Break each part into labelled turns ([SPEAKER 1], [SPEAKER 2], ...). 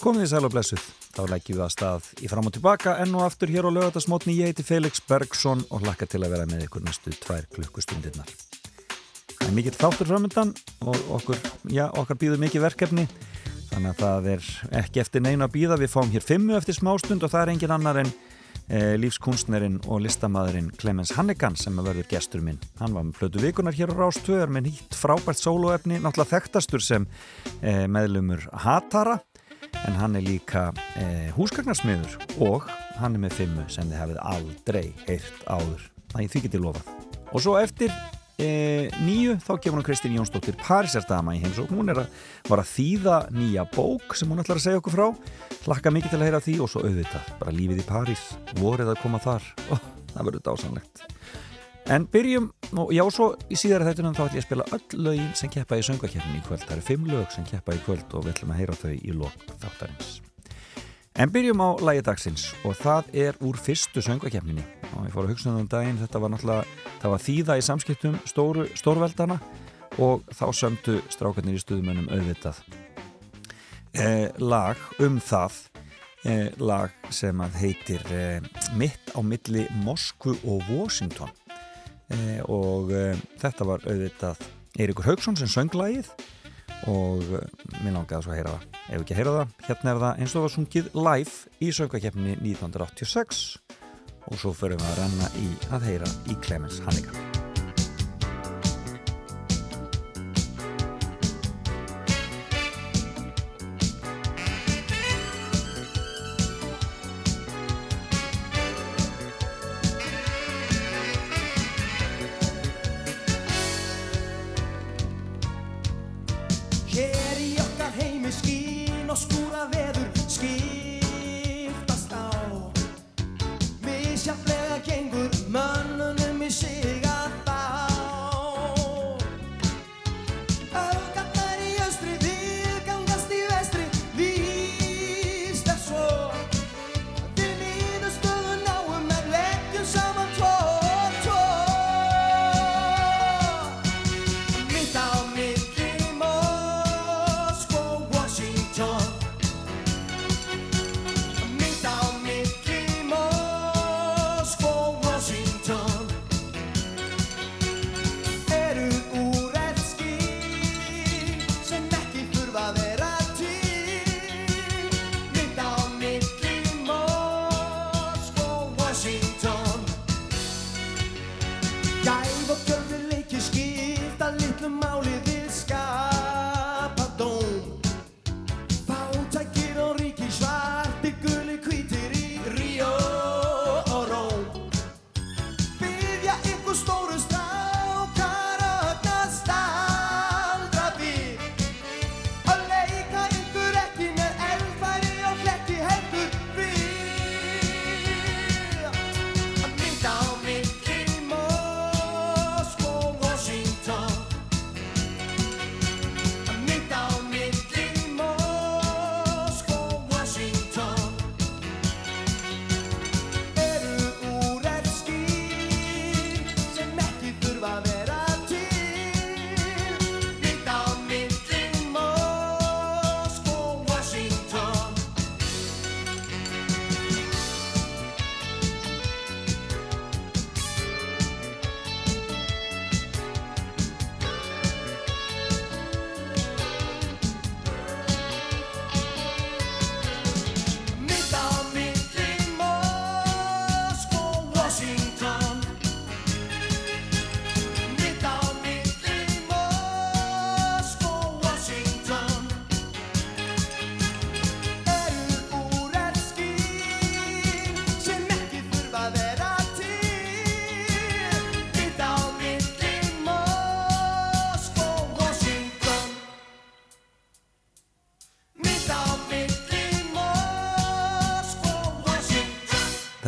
[SPEAKER 1] Komið í sæl og blessuð, þá leggjum við að stað í fram og tilbaka enn og aftur hér á lögatarsmótni ég heiti Felix Bergsson og hlakka til að vera með ykkur næstu tvær klukkustundirnar. Það er mikill þáttur framöndan og okkur, já, okkar býður mikið verkefni. Þannig að það er ekki eftir neina að býða, við fáum hér fimmu eftir smástund og það er engin annar en e, lífskunstnerinn og listamæðurinn Clemens Hannigan sem verður gestur minn. Hann var með flötu vikunar hér á Rástöður með nýtt frábært soloefni, náttúrulega þekktastur sem e, meðlumur Hatara en hann er líka e, húsgagnarsmiður og hann er með fimmu sem þið hefið aldrei heyrt áður. Það því getið lofað. Og svo eftir e, nýju þá gefur hann Kristín Jónsdóttir Parísardama í heims og hún er að var að þýða nýja bók sem hún ætlar að segja okkur frá. Hlakka mikið til að heyra því og svo auðvitað bara lífið í París, vorið að koma þar. Oh, það verður dásanlegt En byrjum, og já, svo í síðara þættunum þá ætlum ég að spila öll lögin sem keppa í söngakefnin í kvöld. Það eru fimm lög sem keppa í kvöld og við ætlum að heyra þau í lok þáttarins. En byrjum á lægi dagsins og það er úr fyrstu söngakefninni. Og ég fór að hugsa um daginn, þetta var náttúrulega, það var þýða í samskiptum stóru, stórveldana og þá sömdu strákarnir í stuðumönum auðvitað. Eh, lag um það, eh, lag sem að heitir eh, Mitt á milli Moskvu og Washington og e, þetta var auðvitað Eirikur Haugsson sem söng lagið. Og e, mér langiði að svo heyra það. Ef ekki að heyra það, hérna er það eins og það var sungið live í söngakefni 1986 og svo förum við að renna í að heyra í Clemens Hannigan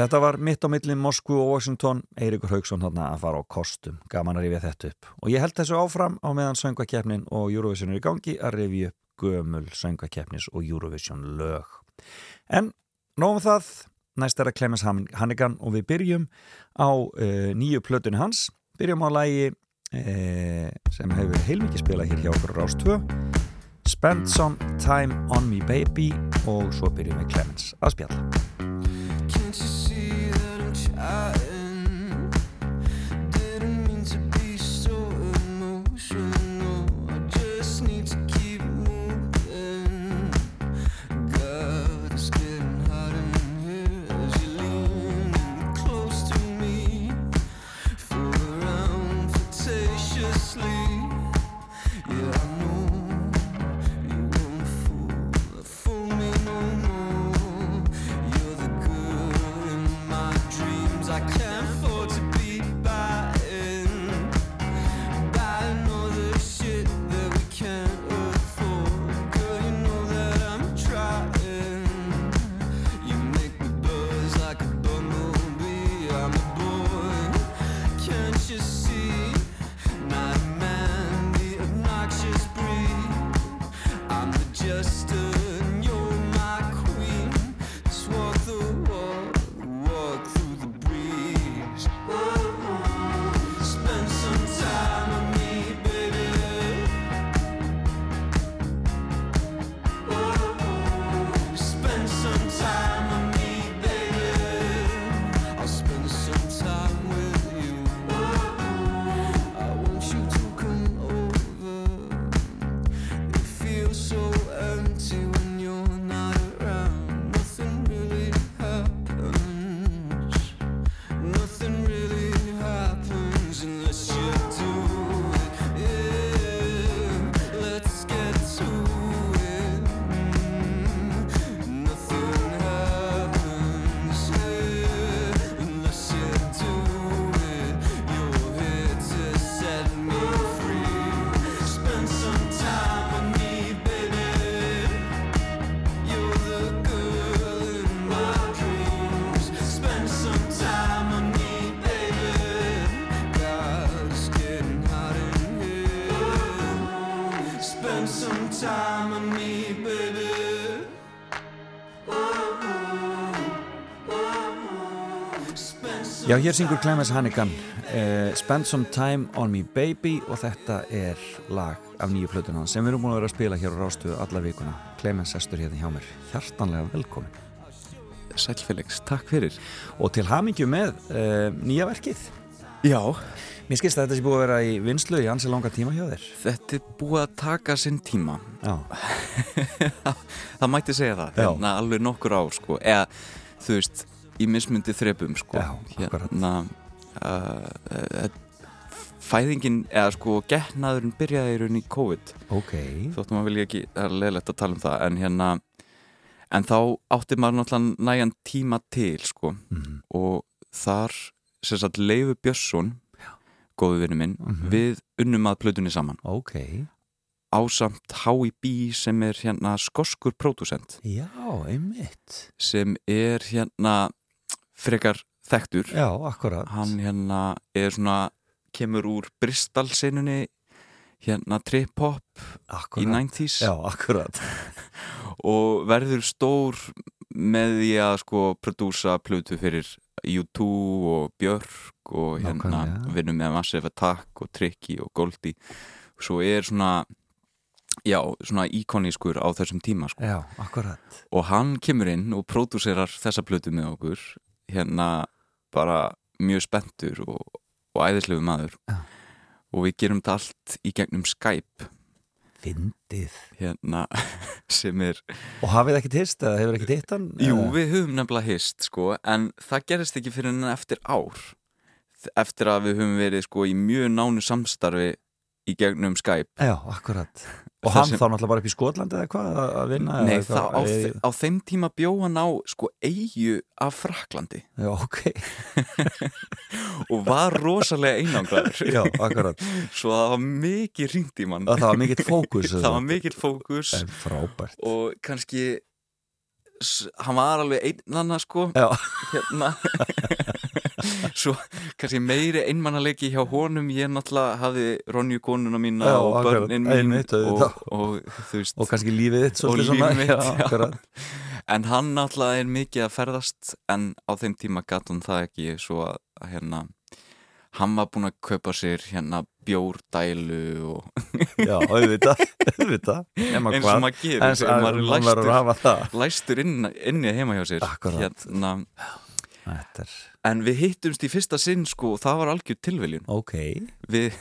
[SPEAKER 1] Þetta var mitt á millin Moskvu og Washington, Eirikur Haugsson þarna að fara á kostum, gaman að rifja þetta upp. Og ég held þessu áfram á meðan söngvakefnin og Eurovision er í gangi að rifja upp gömul söngvakefnis og Eurovision lög. En nógum það, næst er að Clemens Hannigan og við byrjum á uh, nýju plötunni hans, byrjum á lægi uh, sem hefur heilmikið spilað hér hjá okkur Rástvö,
[SPEAKER 2] Spend Some Time On Me Baby. Og svo byrjum við Clemens að spjalla I Já, hér syngur Clemens Hannigan uh, Spend Some Time On Me Baby og þetta er lag af nýju plötuna sem við erum búin að vera að spila hér á Rástuðu alla vikuna. Clemens Estur hérna hjá mér. Hjartanlega velkomin
[SPEAKER 3] Sælfélix, takk fyrir.
[SPEAKER 2] Og til hamingju með uh, nýja verkið.
[SPEAKER 3] Já,
[SPEAKER 2] Mér skilst að þetta sé búið að vera í vinslu í ansi langa tíma hjá þér.
[SPEAKER 3] Þetta er búið að taka sinn tíma.
[SPEAKER 2] Já,
[SPEAKER 3] Það mætti segja það, hérna alveg nokkur ár sko, eða þú veist í mismundi þrepum sko. Hérna uh, uh, fæðingin eða sko getnaðurinn byrjaði í rauninni í COVID.
[SPEAKER 2] Ok.
[SPEAKER 3] Þóttum að vilja ekki, það er leðilegt að tala um það en hérna en þá átti maður náttúrulega nægan tíma til sko.
[SPEAKER 2] Mhm.
[SPEAKER 3] og þar sem sagt Leifu Björnsson góðu vinnu minn,
[SPEAKER 2] Mhm.
[SPEAKER 3] við unnum að plötunni saman.
[SPEAKER 2] Ok,
[SPEAKER 3] ásamt H.I.B. sem er hérna skoskur pródusent sem er hérna frekar þekktur.
[SPEAKER 2] Já, akkurat.
[SPEAKER 3] Hann hérna er svona kemur úr Bristol-sinunni hérna trip-hop í
[SPEAKER 2] akkurat.
[SPEAKER 3] 90s
[SPEAKER 2] Já, akkurat.
[SPEAKER 3] Og verður stór með því að sko prodúsa plötu fyrir U2 og Björk og hérna vinnum með Massive Attack og Tricky og Goldie. Svo er svona já, svona íkonískur á þessum tíma sko.
[SPEAKER 2] Já, akkurat.
[SPEAKER 3] Og hann kemur inn og pródúserar þessa plötu með okkur hérna bara mjög spenntur og, og æðislegu maður
[SPEAKER 2] Já.
[SPEAKER 3] og við gerum þetta allt í gegnum Skype
[SPEAKER 2] Fyndið
[SPEAKER 3] hérna sem er
[SPEAKER 2] Og hafið ekki tist eða hefur ekki titt hann?
[SPEAKER 3] Jú, við höfum nefnilega hist sko, en það gerist ekki fyrir en eftir ár eftir að við höfum verið sko í mjög nánu samstarfi í gegnum Skype.
[SPEAKER 2] Já, akkurat. Og
[SPEAKER 3] Það
[SPEAKER 2] hann
[SPEAKER 3] sem-
[SPEAKER 2] þá náttúrulega bara upp í Skotlandi eða hvað að- vinna
[SPEAKER 3] Nei,
[SPEAKER 2] eitthvað?
[SPEAKER 3] það, á, þe- á þeim tíma bjó hann á sko eigu af Fraklandi
[SPEAKER 2] Já, ok.
[SPEAKER 3] Og var rosalega einangraður.
[SPEAKER 2] Já, akkurat.
[SPEAKER 3] Svo það var mikið ringt í mann.
[SPEAKER 2] Það var mikill fókus
[SPEAKER 3] það var mikill fókus.
[SPEAKER 2] En frábært.
[SPEAKER 3] Og kannski hann var alveg einnanna sko.
[SPEAKER 2] Já,
[SPEAKER 3] hérna svo kannski meiri einmannalegi hjá honum. Ég náttúrulega hafði Ronju konuna mína
[SPEAKER 2] Já,
[SPEAKER 3] og börnin mín og, og þú veist.
[SPEAKER 2] Og kannski lífið þitt
[SPEAKER 3] Og
[SPEAKER 2] svolítið
[SPEAKER 3] líf
[SPEAKER 2] svona.
[SPEAKER 3] mitt,
[SPEAKER 2] já,
[SPEAKER 3] en hann náttúrulega er mikið að ferðast en á þeim tíma gat hann það ekki. Svo að, hérna hann var búinn að kaupa sér hérna bjórdælu og
[SPEAKER 1] Já, auðvitað, auðvitað.
[SPEAKER 3] Eins og maður gerir maður er læstur, læstur inn, inni heima hjá sér.
[SPEAKER 1] Akkurat.
[SPEAKER 3] hérna,
[SPEAKER 1] Þetta er,
[SPEAKER 3] en við hittumst í fyrsta sinn sko og það var algjör tilviljun.
[SPEAKER 1] Ok.
[SPEAKER 3] Við,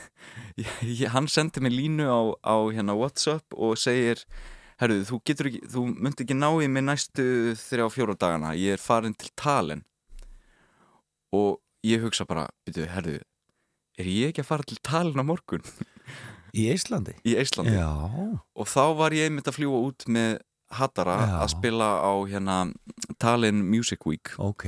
[SPEAKER 3] ég, hann sendi mig línu á, á hérna Whatsapp og segir herruðu, þú getur ekki, þú myndi ekki ná í mig næstu þrjá fjóra dagana. Ég er farin til Talen og ég hugsa bara byrju, herruðu, er ég ekki að fara til Talen á morgun?
[SPEAKER 1] Í Íslandi?
[SPEAKER 3] í Íslandi
[SPEAKER 1] Já,
[SPEAKER 3] og þá var ég einmitt að fljúa út með Hattara að spila á hérna Tallinn Music Week.
[SPEAKER 1] Ok.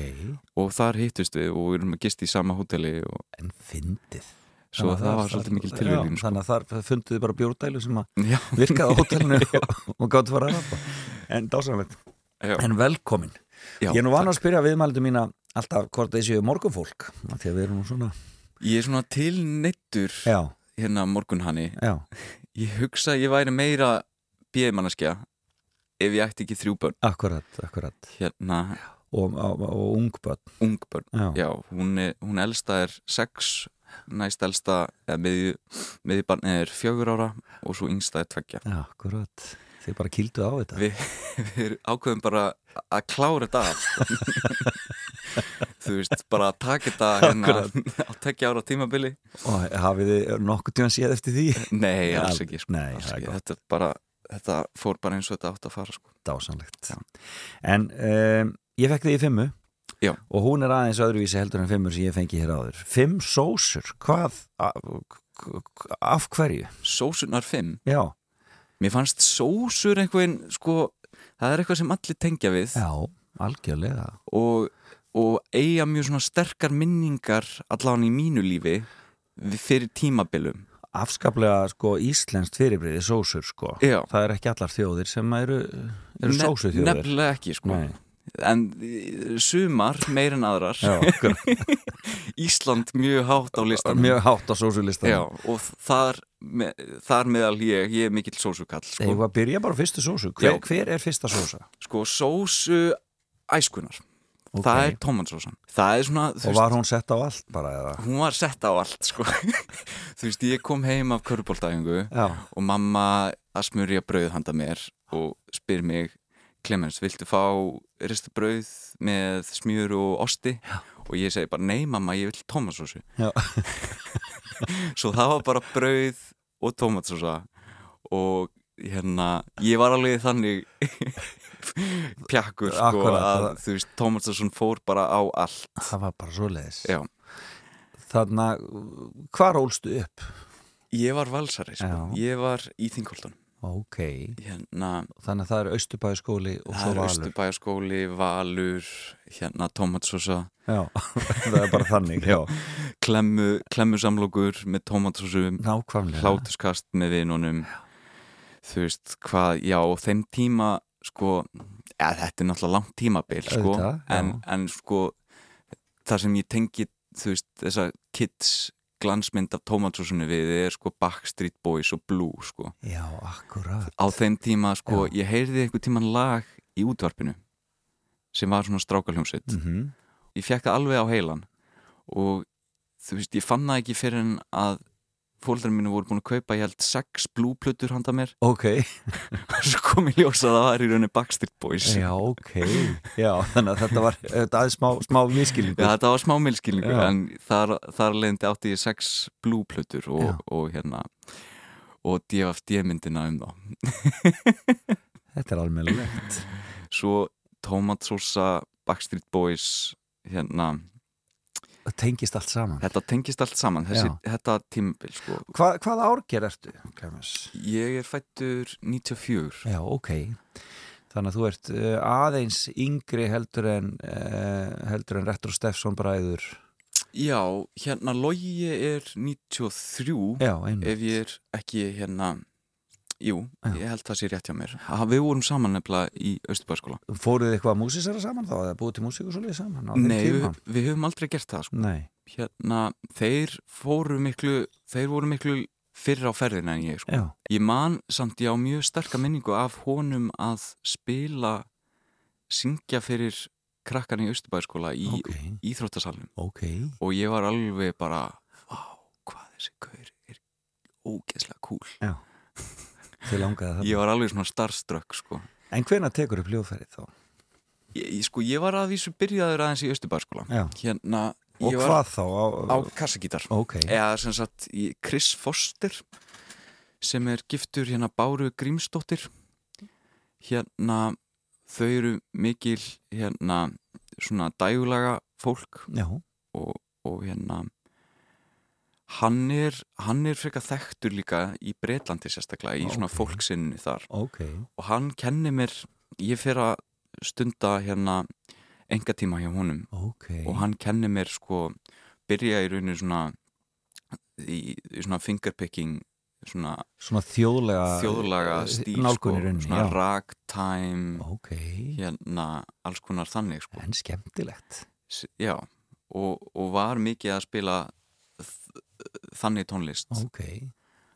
[SPEAKER 3] Og þar hittust við og við erum að gist í sama hóteli og
[SPEAKER 1] En fyndið.
[SPEAKER 3] Svo
[SPEAKER 1] að
[SPEAKER 3] það var svolítið mikil
[SPEAKER 1] Já,
[SPEAKER 3] sko.
[SPEAKER 1] Þannig að þar funduðu bara bjórdælu sem að virkaði á hótelinu og, og gáttu fara að rappa En dásanlegt
[SPEAKER 3] já,
[SPEAKER 1] En velkomin.
[SPEAKER 3] Já,
[SPEAKER 1] Ég er nú van
[SPEAKER 3] takk.
[SPEAKER 1] að spyrja viðmældu mína alltaf hvort þessi morgunfólk af Því að við erum svona
[SPEAKER 3] Ég er svona tilneittur
[SPEAKER 1] Já,
[SPEAKER 3] hérna morgunhanni.
[SPEAKER 1] Já,
[SPEAKER 3] Ég hugsa að ég væri meira bjöðmanneskja ef ég ætti ekki þrjú börn.
[SPEAKER 1] Akkurat, akkurat.
[SPEAKER 3] Hérna
[SPEAKER 1] Og, og, og ungbönn
[SPEAKER 3] ungbörn
[SPEAKER 1] Já,
[SPEAKER 3] Já, hún, er, hún elsta er sex næst elsta eða miðju, miðju barnið er fjögur ára og svo yngsta er tveggja.
[SPEAKER 1] Akkurat. Þið bara kýldu á þetta.
[SPEAKER 3] Við, við ákveðum bara að klára þetta Þú veist, bara að taka þetta hérna á tveggja ára tímabili.
[SPEAKER 1] Og hafið þið nokkuð tíma séð eftir því?
[SPEAKER 3] Nei, alls
[SPEAKER 1] Al-
[SPEAKER 3] ekki, sko,
[SPEAKER 1] nei,
[SPEAKER 3] alls ekki. Þetta, er bara, þetta fór bara eins og þetta átt að fara sko.
[SPEAKER 1] Dásanlegt
[SPEAKER 3] Já.
[SPEAKER 1] En um, ég fekk þið í fimmu.
[SPEAKER 3] Já.
[SPEAKER 1] Og hún er aðeins öðruvísi heldur en fimmur sem ég fengi hér áður. Fimm sósur, hvað Af hverju?
[SPEAKER 3] Sósunar 5
[SPEAKER 1] Já,
[SPEAKER 3] Mér fannst sósur einhvern sko, það er eitthvað sem allir tengja við.
[SPEAKER 1] Já, algjörlega.
[SPEAKER 3] Og, og eiga mjög svona sterkar minningar allan í mínu lífi fyrir tímabilum
[SPEAKER 1] Afskaplega sko íslenskt fyrirbriði sósur sko
[SPEAKER 3] Já.
[SPEAKER 1] Það er ekki allar þjóðir sem eru, eru
[SPEAKER 3] Ne-
[SPEAKER 1] sósu þjóðir
[SPEAKER 3] Nefnilega ekki sko
[SPEAKER 1] Nei.
[SPEAKER 3] En eh, sumar meir en aðrar
[SPEAKER 1] Já.
[SPEAKER 3] Ísland mjög hátt á listanum
[SPEAKER 1] mjög hátt á sósulistan
[SPEAKER 3] Já, og þar, me, þar meðal ég, ég er mikill sósukall sko.
[SPEAKER 1] Að byrja bara fyrstu sósu hver, hver er fyrsta sósa?
[SPEAKER 3] sko, sósu æskunar
[SPEAKER 1] Ok.
[SPEAKER 3] það er tómatsósan það er svona, þú
[SPEAKER 1] Og var hún sett á allt bara eða?
[SPEAKER 3] hún var sett á allt sko. þú veist, ég kom heim af körubóltæfingu og mamma að smurja brauð handa mér og spyr mig Clemens, viltu fá ristu brauð með smjur og osti? Já. og ég segi bara, nei mamma, ég vil tómatsósu
[SPEAKER 1] já,
[SPEAKER 3] svo það var bara brauð og tómatsósa og hérna, ég var alveg þannig pjakkur sko að þú veist, tómatsósun fór bara á allt.
[SPEAKER 1] Það var bara svo leiðis Þannig að hvar ólstu upp?
[SPEAKER 3] ég var valsari sko, ég var í Þingholtan
[SPEAKER 1] Ok,
[SPEAKER 3] hérna,
[SPEAKER 1] þannig að það er Östubæðaskóli og svo Valur.
[SPEAKER 3] Östubæjaskóli Valur, hérna tómatsósa
[SPEAKER 1] Já, það er bara þannig,
[SPEAKER 3] klemmu, klemmu samlokur með
[SPEAKER 1] Nákvæmlega.
[SPEAKER 3] Hlátuskast með vinunum. Þú veist hvað, já þeim tíma sko, eða þetta er náttúrulega langt tímabil sko,
[SPEAKER 1] já.
[SPEAKER 3] en, en sko það sem ég tengi veist, þessa kids glansmynd af tómatsósunni við er sko Backstreet Boys og Blue sko
[SPEAKER 1] Já, akkurat
[SPEAKER 3] á þeim tíma sko,
[SPEAKER 1] Já.
[SPEAKER 3] ég heyrði einhver tíman lag í útvarpinu sem var svona strákaljómsitt
[SPEAKER 1] mm
[SPEAKER 3] ég fekk það alveg á heilan og þú veist, ég fann það ekki fyrir en að fólkdrar mínu voru búin að kaupa ég held sex blúplutur handa mér.
[SPEAKER 1] Ok,
[SPEAKER 3] og svo kom ég ljósa að það var í rauninni Backstreet Boys.
[SPEAKER 1] Já, ok. Já, þannig að þetta var þetta aðeins smá, smá miskilningur
[SPEAKER 3] Já, þetta var smá milskilningur
[SPEAKER 1] Já.
[SPEAKER 3] en þar, þar leiðandi átti ég sex blúplutur
[SPEAKER 1] Já.
[SPEAKER 3] og, og hérna og DFD myndina um þá.
[SPEAKER 1] Þetta er almennilegt.
[SPEAKER 3] Svo Tomatsósa, Backstreet Boys hérna,
[SPEAKER 1] tengist allt saman.
[SPEAKER 3] Þetta tengist allt saman þessi, þetta tímabil sko.
[SPEAKER 1] Hva, Hvað árger ertu, Clemens?
[SPEAKER 3] Ég er fættur 94
[SPEAKER 1] Já, ok. Þannig að þú ert uh, aðeins yngri heldur en uh, heldur en Retro Steffsson bræður.
[SPEAKER 3] Já, hérna Logi er 93
[SPEAKER 1] Já,
[SPEAKER 3] ef ég er ekki hérna Jú,
[SPEAKER 1] Já.
[SPEAKER 3] ég held það sé rétt hjá mér. Ha, Við vorum saman nefnilega í Östubæðskóla
[SPEAKER 1] Fóruð þið eitthvað músisara saman þá? Eða búið til músík og svolítið saman
[SPEAKER 3] Nei, við, við höfum aldrei gert það sko.
[SPEAKER 1] Nei,
[SPEAKER 3] Hérna, þeir fóru miklu þeir voru miklu fyrr á ferðina en ég sko. Ég man samt ég á mjög sterka minningu af honum að spila syngja fyrir krakkan í Östubæðskóla í
[SPEAKER 1] ok,
[SPEAKER 3] íþróttasalunum
[SPEAKER 1] ok.
[SPEAKER 3] Og ég var alveg bara þessi gaur er ógeðslega cool.
[SPEAKER 1] Já, þið langaði það
[SPEAKER 3] ég var alveg svona starstruck sko.
[SPEAKER 1] En hvena tekur upp hljóðfærið þá?
[SPEAKER 3] ég, ég, sko, ég var að vísu byrjaður aðeins í Östubarskóla
[SPEAKER 1] Já.
[SPEAKER 3] hérna,
[SPEAKER 1] Og hvað þá? Á,
[SPEAKER 3] á kassagítar
[SPEAKER 1] Ok,
[SPEAKER 3] eða sem sagt Chris Foster sem er giftur hérna Báru Grímsdóttir. Hérna þau eru mikil hérna svona dægulaga fólk.
[SPEAKER 1] Já,
[SPEAKER 3] og, og hérna hann er, hann er frekar þekktur líka í Breitlandi sérstaklega í svona
[SPEAKER 1] Ok.
[SPEAKER 3] fólksinni þar.
[SPEAKER 1] Ok.
[SPEAKER 3] Og hann kennir mér ég fer að stunda hérna enga tíma hjá honum.
[SPEAKER 1] Ok.
[SPEAKER 3] Og hann kennir mér sko byrja í rauninu svona í, í svona fingerpicking svona
[SPEAKER 1] Svona þjóðlega
[SPEAKER 3] þjóðlaga
[SPEAKER 1] eh,
[SPEAKER 3] stíl sko, svona ragtime hérna alls konar þannig sko.
[SPEAKER 1] En skemmtilegt.
[SPEAKER 3] S- já. Og, og var mikið að spila þannig tónlist
[SPEAKER 1] Ok,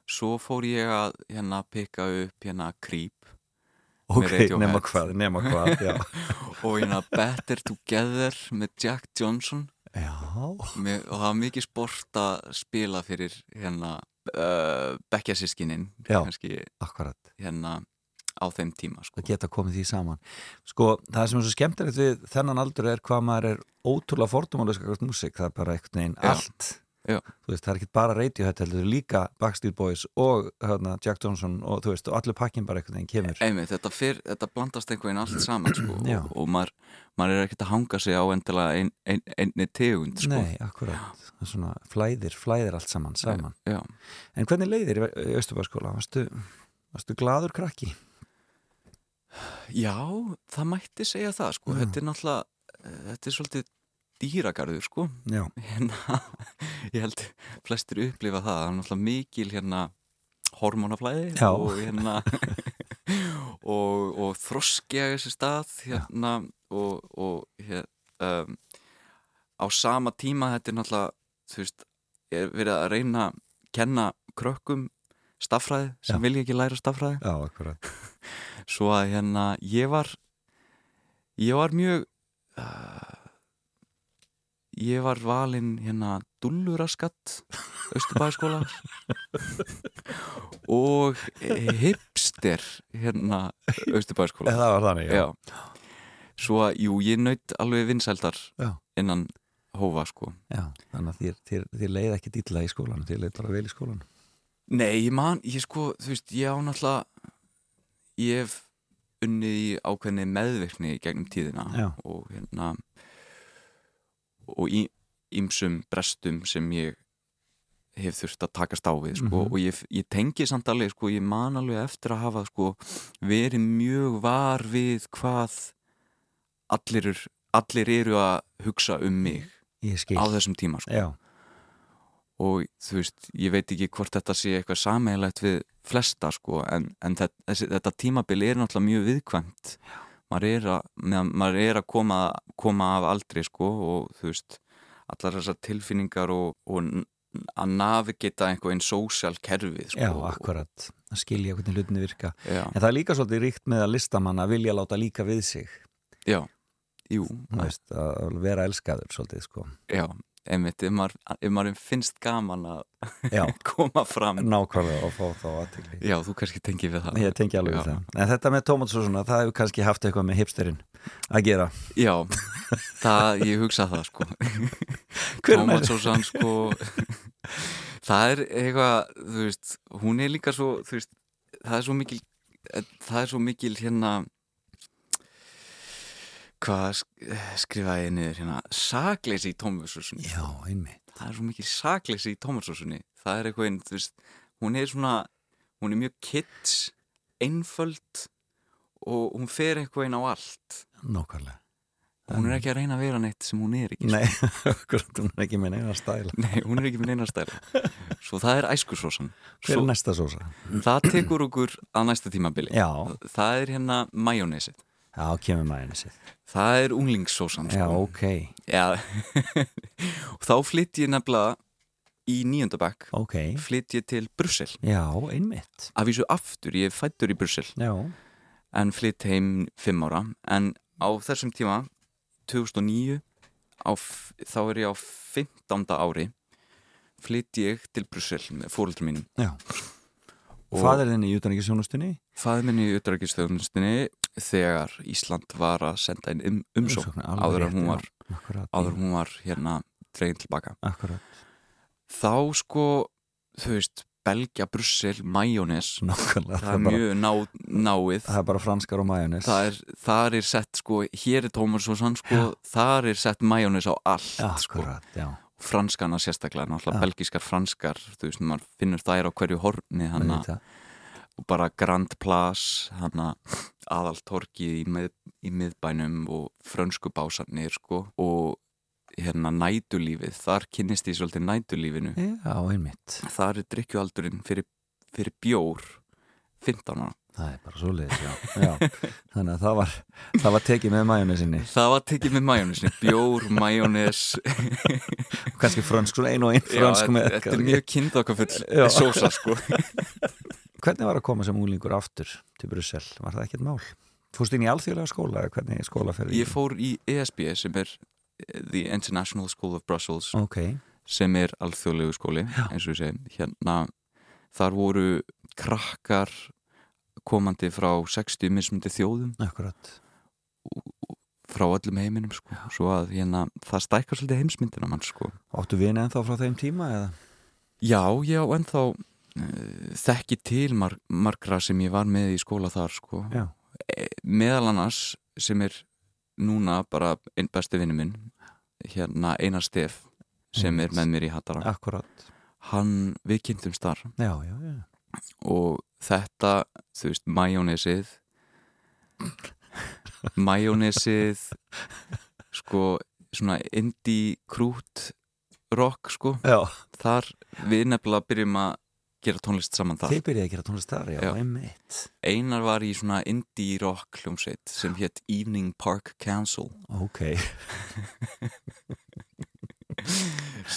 [SPEAKER 3] svo fór ég að hérna pikka upp hérna Creep
[SPEAKER 1] ok, nema hvað, nema hvað
[SPEAKER 3] og hérna Better Together með Jack Johnson. Mér, og það var mikið sport að spila fyrir hérna uh, bekkjasískinin
[SPEAKER 1] Já.
[SPEAKER 3] kannski
[SPEAKER 1] akkurat
[SPEAKER 3] hérna á þeim tíma sko.
[SPEAKER 1] að geta komið því saman sko, það sem er svo skemmtilegt við þennan aldur er hvað maður er ótrúlega fordómálega músík, það er bara veginn
[SPEAKER 3] Já.
[SPEAKER 1] allt veist, það er ekki bara Radiohead heldur, líka Backstreet Boys og hérna, Jack Johnson og þú veist, og allur pakkin bara einhvern veginn kemur
[SPEAKER 3] Einmitt, þetta, fyr, þetta blandast einhvern veginn allt saman sko, og, og maður, maður er ekkert að hanga sig á endilega ein, ein, einni tegund sko.
[SPEAKER 1] Nei, akkurat, svona flæðir, flæðir allt saman, saman.
[SPEAKER 3] Já.
[SPEAKER 1] En hvernig leiðir í, í Östubæðskóla? Varstu, varstu gladur krakki?
[SPEAKER 3] Já, það mætti segja það sko.
[SPEAKER 1] Já.
[SPEAKER 3] þetta er náttúrulega eh, þetta er svolítið dýragarður sko. Hérna, ég held flestir upplifa það, það er náttúrulega mikil hérna hormónaflæði
[SPEAKER 1] Já.
[SPEAKER 3] og hérna og, og þroski að þessi stað hérna og, og hér, um, á sama tíma þetta er náttúrulega þú veist, er verið að reyna að kenna krökkum staffræði sem
[SPEAKER 1] Já.
[SPEAKER 3] vilja ekki læra staffræði
[SPEAKER 1] já, akkurat.
[SPEAKER 3] svo að hérna ég var ég var mjög uh, ég var valinn hérna dulluraskatt Östubæðaskóla og hipster hérna Östubæðaskóla
[SPEAKER 1] Það var þannig, já.
[SPEAKER 3] já. svo að jú, ég naut alveg vinsældar
[SPEAKER 1] Já.
[SPEAKER 3] innan hófa sko
[SPEAKER 1] Já, þannig að þér, þér, þér leið ekki dýtla í skólan, þér leið bara vel í skólan.
[SPEAKER 3] Nei, ég man, ég sko, þú veist, ég á náttúrulega ég hef unnið í ákveðni meðvirkni gegnum tíðina
[SPEAKER 1] Já.
[SPEAKER 3] og hérna og í ýmsum brestum sem ég hef þurft að takast á við sko,
[SPEAKER 1] Mhm.
[SPEAKER 3] og ég, ég tengi samt alveg sko, ég man alveg eftir að hafa sko, verið mjög var við hvað allir, allir eru að hugsa um mig á þessum tíma sko.
[SPEAKER 1] Já,
[SPEAKER 3] og þú veist, ég veit ekki hvort þetta sé eitthvað sameiglegt við flesta sko, en, en þetta, þessi, þetta tímabil er náttúrulega mjög viðkvæmt maður er að, maður er að koma, koma af aldri sko, og þú veist, allar þessar tilfinningar og, og að navigita einhverjum sósjál kerfið sko,
[SPEAKER 1] já, akkurat. Að skilja hvernig hlutinni virka.
[SPEAKER 3] já,
[SPEAKER 1] En það er líka svolítið ríkt með að listamann að vilja láta líka við sig.
[SPEAKER 3] já, jú
[SPEAKER 1] Þú veist, að vera elskaður svolítið, sko.
[SPEAKER 3] já, einmitt, ef maður, ef maður finnst gaman að koma fram
[SPEAKER 1] nákvæmlega og fá þá aðtekli.
[SPEAKER 3] já, þú kannski tengið við það
[SPEAKER 1] Ég tengi alveg við það. En þetta með tómatsósuna, það hefur kannski haft eitthvað með hipsterinn að gera.
[SPEAKER 3] Já, það, ég hugsa það sko Tómatsósan sko Það er eitthvað, þú veist hún er líka svo, þú veist það er svo mikil það er svo mikil hérna hvað sk- skrifaði ég niður hérna sakleysi í tómatsósunni
[SPEAKER 1] Já, einmitt.
[SPEAKER 3] það er svo mikil sakleysi í tómatsósunni það er eitthvað, einn, þú veist hún er svona, hún er mjög kids einföld og hún fer eitthvað inn á allt
[SPEAKER 1] Nákvæmlega.
[SPEAKER 3] hún er ekki að reyna að vera neitt sem hún er ekki sko.
[SPEAKER 1] Nei, hún er ekki með neina stæla.
[SPEAKER 3] Nei, hún er ekki með neina stæla Svo það er æskursósan
[SPEAKER 1] Hver er næsta sósa?
[SPEAKER 3] það tekur okkur að næsta tímabili
[SPEAKER 1] Já,
[SPEAKER 3] Það er hérna majónesið
[SPEAKER 1] já, kemur maður sér.
[SPEAKER 3] Það er unglingssósan
[SPEAKER 1] Já,
[SPEAKER 3] sko.
[SPEAKER 1] ok,
[SPEAKER 3] Já. Og þá flytt ég nefnilega í nýjöndabæk
[SPEAKER 1] ok.
[SPEAKER 3] flytt ég til Brussel
[SPEAKER 1] Já, einmitt.
[SPEAKER 3] Af vísu aftur, ég fættur í Brussel
[SPEAKER 1] Já,
[SPEAKER 3] en flytt heim fimm ára en á þessum tíma 2009 á, þá er ég á 15. ári flytt ég til Brussel með fóröldrum mínum
[SPEAKER 1] Já. Og fadir þinn í utanríkisjónustunni?
[SPEAKER 3] Fadir minn í utanríkisjónustunni þegar Ísland var að senda einn um, umsókn áður en hún var, áður hún var hérna dreginn tilbaka.
[SPEAKER 1] Akkurat.
[SPEAKER 3] Þá sko, þú veist, Belgia, Brussel, majónes
[SPEAKER 1] það
[SPEAKER 3] er mjög ná, náið
[SPEAKER 1] það er bara franskar og
[SPEAKER 3] er, þar er sett sko, hér er Tómas og sann sko, þar er sett majónes á allt
[SPEAKER 1] sko. já.
[SPEAKER 3] franskana sérstaklega, náttúrulega belgískar franskar, þú veist, maður finnur þær á hverju horni hana, og bara Grand Place hana, aðaltorkið í, mið, í miðbænum og frönsku básarnir sko, og hérna nætulífið, þar kynnist ég svolítið nætulífinu
[SPEAKER 1] Já, einmitt.
[SPEAKER 3] Þar er drikkjualdurinn fyrir, fyrir bjór 15 ára
[SPEAKER 1] Það er bara svo leiðis, já. já Þannig að það var, það var tekið með majónesinni
[SPEAKER 3] Það var tekið með majónesinni Bjór, majónes
[SPEAKER 1] Kanski frönsk, svona einu og einn frönsk
[SPEAKER 3] með Þetta er mjög kynþokkafull sósa sko
[SPEAKER 1] Hvernig var að koma sem úlingur aftur til Brussel? Var það ekkert mál? Fórst inn í alþjóðlega skóla? Hvernig skólaferði?
[SPEAKER 3] Ég fór í ESB sem er The International School of Brussels
[SPEAKER 1] okay.
[SPEAKER 3] sem er alþjóðlegu skóli Já. eins og ég segi, hérna þar voru krakkar komandi frá 60 mismundi þjóðum.
[SPEAKER 1] Akkurat.
[SPEAKER 3] Frá öllum heiminum sko. Svo að hérna, það stækkar svolítið heimsmyndina mann sko.
[SPEAKER 1] Áttu vini ennþá frá þeim tíma eða?
[SPEAKER 3] Já, já, ennþá uh, þekki til mar margra sem ég var með í skóla þar sko. E, meðal annars sem er núna bara einn besti vinnu minn hérna Einar Steff sem er með mér í Hattara
[SPEAKER 1] Akkurat.
[SPEAKER 3] Hann, við kynntum starf
[SPEAKER 1] já, já, já.
[SPEAKER 3] og þetta, þú veist, majónesið. Majónesið sko, svona indie krút rock, sko.
[SPEAKER 1] Já.
[SPEAKER 3] þar við nefnilega byrjum að gera tónlist saman þar.
[SPEAKER 1] Þið byrjaði að gera tónlist þar, já, einmitt.
[SPEAKER 3] Einar var í svona indie rock hljómsveit sem hétt Evening Park Council.
[SPEAKER 1] Ok.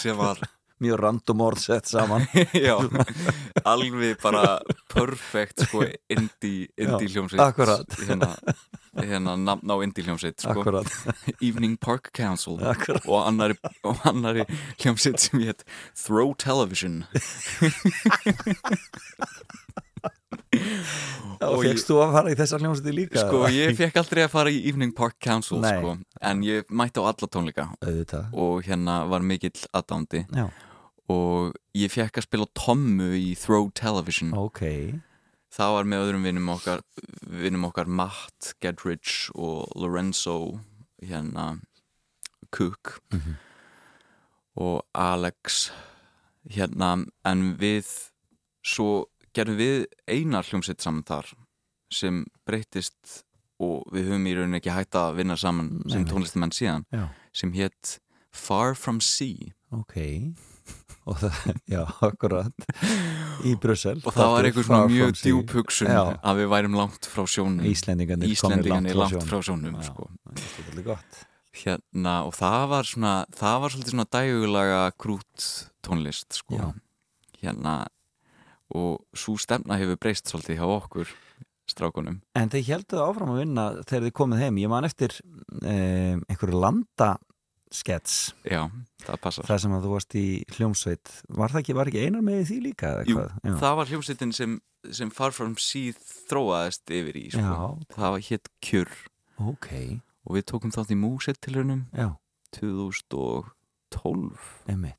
[SPEAKER 3] Sem var
[SPEAKER 1] mjög random orð sett saman
[SPEAKER 3] Já, alveg bara perfect sko indie, indie hljómsveit
[SPEAKER 1] Akkurat
[SPEAKER 3] hérna, hérna nafn á indie hljómsveit sko. Evening Park Council
[SPEAKER 1] Akkurat.
[SPEAKER 3] og annari, annari hljómsveit sem hétt Throw Television
[SPEAKER 1] Og fegst þú að fara í þessar hljómsveiti líka?
[SPEAKER 3] Sko, ég fekk aldrei að fara í Evening Park Council sko, en ég mætti á alla tónleika
[SPEAKER 1] Auðvitað.
[SPEAKER 3] og hérna var mikill aðdándi
[SPEAKER 1] Já.
[SPEAKER 3] Og ég fekk að spila tommu í Throw Television.
[SPEAKER 1] Ok.
[SPEAKER 3] Það var með öðrum vinnum okkar vinnum okkar Matt Gedridge og Lorenzo hérna Cook.
[SPEAKER 1] Mm -hmm.
[SPEAKER 3] og Alex hérna en við svo gerðum við einar hljómsveit saman þar sem breytist og við höfum í rauninni ekki hægt að vinna saman sem tónlistumenn síðan
[SPEAKER 1] Já.
[SPEAKER 3] sem hétt Far From Sea.
[SPEAKER 1] Ok og það, já, akkurat í Brussel
[SPEAKER 3] og það var einhver svona mjög djúb hugsun já. að við værim langt frá sjónum
[SPEAKER 1] Íslendingarnir langt,
[SPEAKER 3] langt frá sjónum, sjónum sko.
[SPEAKER 1] já,
[SPEAKER 3] hérna og það var svona það var svolítið svona dægulega krút tónlist sko
[SPEAKER 1] já.
[SPEAKER 3] hérna og svo stemna hefur breyst svolítið hjá okkur strákunum.
[SPEAKER 1] En þeir helduð áfram að vinna þegar þið komið heim, ég man eftir eh, einhverju landaskets
[SPEAKER 3] Já, það passar.
[SPEAKER 1] Það sem að þú varst í hljómsveit. Var það ekki, var ekki einar með því líka?
[SPEAKER 3] Jú, það var hljómsveitin sem, sem Far From Sea þróaðist yfir í sko. Það var hétt Kjur
[SPEAKER 1] Ok.
[SPEAKER 3] Og við tókum þátt í músettilunum
[SPEAKER 1] Já.
[SPEAKER 3] 2012
[SPEAKER 1] Einmitt.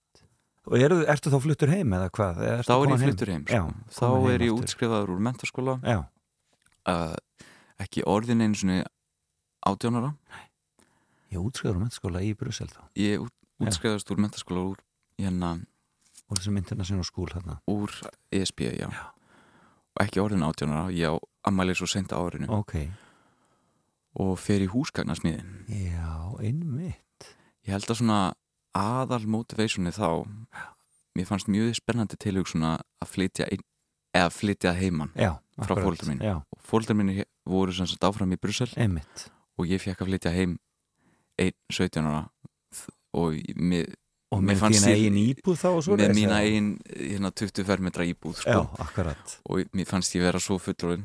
[SPEAKER 1] Og eru, ertu þá fluttur heim eða hvað? Ertu
[SPEAKER 3] þá er ég fluttur heim,
[SPEAKER 1] heim?
[SPEAKER 3] Sko. Já, þá er ég útskrifaður úr mentaskóla uh, ekki orðin einu svona átjónara
[SPEAKER 1] Ég útskrifaður úr mentaskóla í Brussel þá.
[SPEAKER 3] Ég út, útskrifaðast úr mentaskóla úr hérna
[SPEAKER 1] Úr þessum international school hérna
[SPEAKER 3] Úr ESB, já,
[SPEAKER 1] já.
[SPEAKER 3] og ekki orðin átjónara ég á ammælið svo senda árinu.
[SPEAKER 1] Ok.
[SPEAKER 3] Og fer í húsgagnarsmiðin
[SPEAKER 1] Já, einmitt.
[SPEAKER 3] Ég held að svona aðal motivationi þá mér fannst mjög spennandi tilhugsun að flytja inn, eða flytja heimann frá fólkdrar mín og fólkdrar mín voru sem sagt áfram í Brussel.
[SPEAKER 1] Einmitt.
[SPEAKER 3] og ég fekk að flytja heim einn 17 ára og mér
[SPEAKER 1] Og með þína eigin íbúð þá?
[SPEAKER 3] Með mína eigin hérna, 20 fermetra íbúð sko.
[SPEAKER 1] Já, akkurat.
[SPEAKER 3] Og mér fannst ég vera svo fullorinn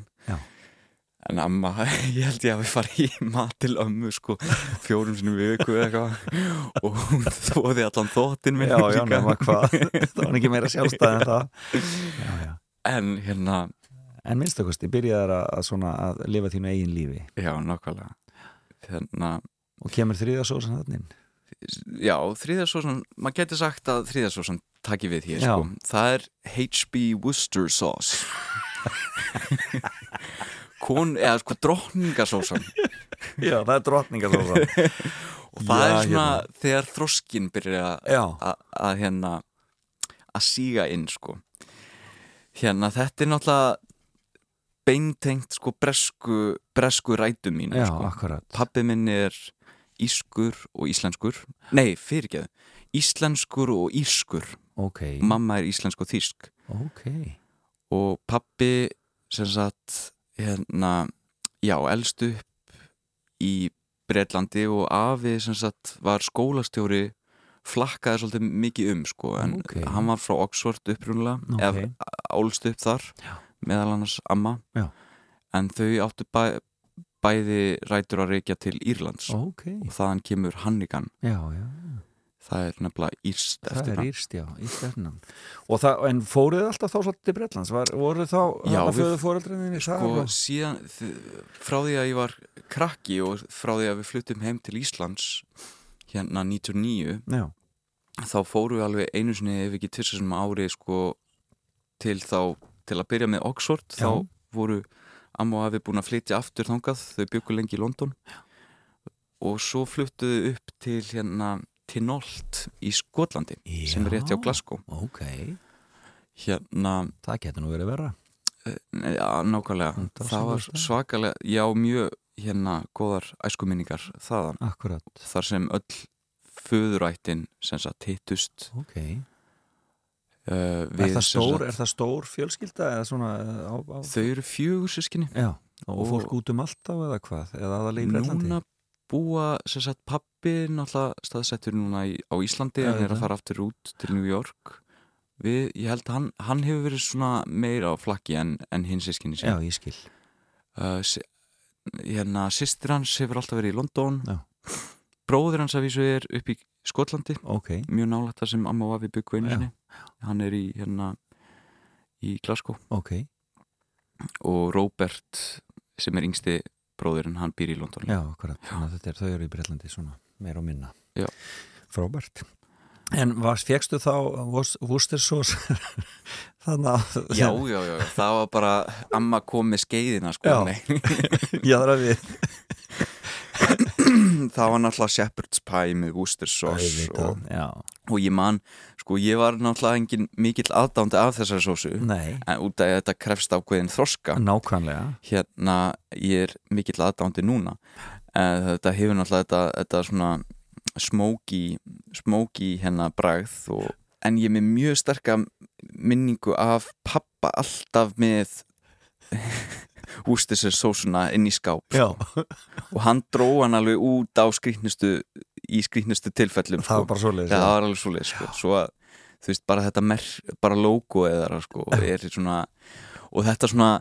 [SPEAKER 3] en amma, ég held ég að við farið í mat til ömmu sko fjórum sinni viku eða eitthvað. Og hún þóði allan þóttin minn
[SPEAKER 1] Já, já, nema hvað. Það var ekki meira sjálfstæð en það. Já, já.
[SPEAKER 3] en hérna,
[SPEAKER 1] En minnstakosti byrjaðar að, að lifa þínu eigin lífi.
[SPEAKER 3] Já, nákvæmlega. Hérna,
[SPEAKER 1] og kemur þriðasósan þannig
[SPEAKER 3] já, þriðasósan maður getur sagt að þriðasósan taki við hér sko, það er HB Worcester sauce. Kon, eða sko drottningasósan.
[SPEAKER 1] Já, það er drottningasósan.
[SPEAKER 3] Og það
[SPEAKER 1] Já,
[SPEAKER 3] er svona
[SPEAKER 1] hérna.
[SPEAKER 3] þegar þroskin byrjar að hérna að síga inn sko. Hérna þetta er náttúrulega beintengt sko bresku bresku rætum mín sko. pappi minn er ískur og íslenskur nei, fyrirgeð, íslenskur og írskur,
[SPEAKER 1] Ok,
[SPEAKER 3] mamma er íslensk og þýsk
[SPEAKER 1] ok
[SPEAKER 3] og pappi sem sagt hérna, já, elst upp í Breitlandi og afi sem sagt var skólastjóri flakkaði svolítið mikið um sko, en
[SPEAKER 1] Ok.
[SPEAKER 3] hann var frá Oxford upprunulega,
[SPEAKER 1] Ok.
[SPEAKER 3] eða álst upp þar
[SPEAKER 1] Já.
[SPEAKER 3] meðal annars amma
[SPEAKER 1] Já.
[SPEAKER 3] en þau áttu bæði rætur að reykja til Írlands.
[SPEAKER 1] Ok,
[SPEAKER 3] og þaðan kemur Hannigan.
[SPEAKER 1] Já, já
[SPEAKER 3] það er nefnilega írst
[SPEAKER 1] Það er írst, já, írst efnan Og það, en fóruð alltaf þá svolítið til Bretlands? Var, voru þá
[SPEAKER 3] Já,
[SPEAKER 1] hana föðu fóreldrinni
[SPEAKER 3] sko síðan þ- frá því að ég var krakki og frá því að við fluttum heim til Íslands hérna 99
[SPEAKER 1] Já,
[SPEAKER 3] þá fórum við alveg einu sinni ef ekki sem ári sko til þá til að byrja með Oxford.
[SPEAKER 1] Já.
[SPEAKER 3] þá voru amma og afi búin að flytja aftur þangað þau byggu lengi í London. Já. og svo fluttuðu upp til hérna Tinolt í Skotlandi sem er rétt hjá
[SPEAKER 1] Já.
[SPEAKER 3] Glasgow.
[SPEAKER 1] ok.
[SPEAKER 3] Hérna,
[SPEAKER 1] Það getur nú verið verra.
[SPEAKER 3] Nei, já, nákvæmlega.
[SPEAKER 1] Hundar
[SPEAKER 3] það var svakalega, já mjög hérna góðar æskuminningar þaðan.
[SPEAKER 1] Akkurat,
[SPEAKER 3] þar sem öll föðurættin sem sagt hittust.
[SPEAKER 1] Ok Er
[SPEAKER 3] við
[SPEAKER 1] það
[SPEAKER 3] sem
[SPEAKER 1] stór, er það stór fjölskylda svona á, á...
[SPEAKER 3] þau eru fjögur sískinni
[SPEAKER 1] Já, og,
[SPEAKER 3] Og-
[SPEAKER 1] fólk út um allt á eða hvað? Eða aðalega í Bretlandi?
[SPEAKER 3] Núna búa sem sagt pappi náttúrulega staðsettur núna í, á Íslandi
[SPEAKER 1] Já,
[SPEAKER 3] en er að fara aftur út til New York. Við, ég held að hann, hann hefur verið svona meira á flakki en, en hins sískinni
[SPEAKER 1] Já,
[SPEAKER 3] sín
[SPEAKER 1] ég skil.
[SPEAKER 3] Uh, si- hérna, sýstir hans hefur alltaf verið í London.
[SPEAKER 1] Já.
[SPEAKER 3] bróðir hans að vísu er upp í Skotlandi.
[SPEAKER 1] Ok,
[SPEAKER 3] mjög nálægt það sem amma og afi byggu einu
[SPEAKER 1] Já.
[SPEAKER 3] sinni hann er í hérna í Glasgow.
[SPEAKER 1] Ok,
[SPEAKER 3] og Robert sem er yngsti bróðurinn, hann býr í London.
[SPEAKER 1] Já, akkurat. Þannig að er, þau eru í Bretlandi svona meira og minna.
[SPEAKER 3] Já.
[SPEAKER 1] Frábært. En fegstu þá Worcestersós þannig að
[SPEAKER 3] Já, já, já, það var bara amma kom með skeiðina sko.
[SPEAKER 1] Já.
[SPEAKER 3] nei.
[SPEAKER 1] Jáðra við
[SPEAKER 3] það var náttúrulega shepherd's pie með Worcester sauce
[SPEAKER 1] Auðvitað,
[SPEAKER 3] og,
[SPEAKER 1] Já,
[SPEAKER 3] og ég man, sko ég var náttúrulega engin mikill aðdándi af þessari sósu
[SPEAKER 1] nei,
[SPEAKER 3] en út af þetta krefst ákveðin þroska
[SPEAKER 1] nákvæmlega.
[SPEAKER 3] hérna, ég er mikill aðdándi núna. En þetta hefur náttúrulega þetta, þetta svona smóki smóki hérna bragð og, en ég er með mjög sterka minningu af pappa alltaf með Worcestershire sósuna inn í skáp
[SPEAKER 1] Já,
[SPEAKER 3] og hann dró hann alveg út á skrýtnustu í skrýtnustu tilfellum
[SPEAKER 1] það var bara svoleiðis
[SPEAKER 3] Já, það var alveg svoleið sko. svo að þú veist bara þetta mer, bara logo eða sko, svona og þetta svona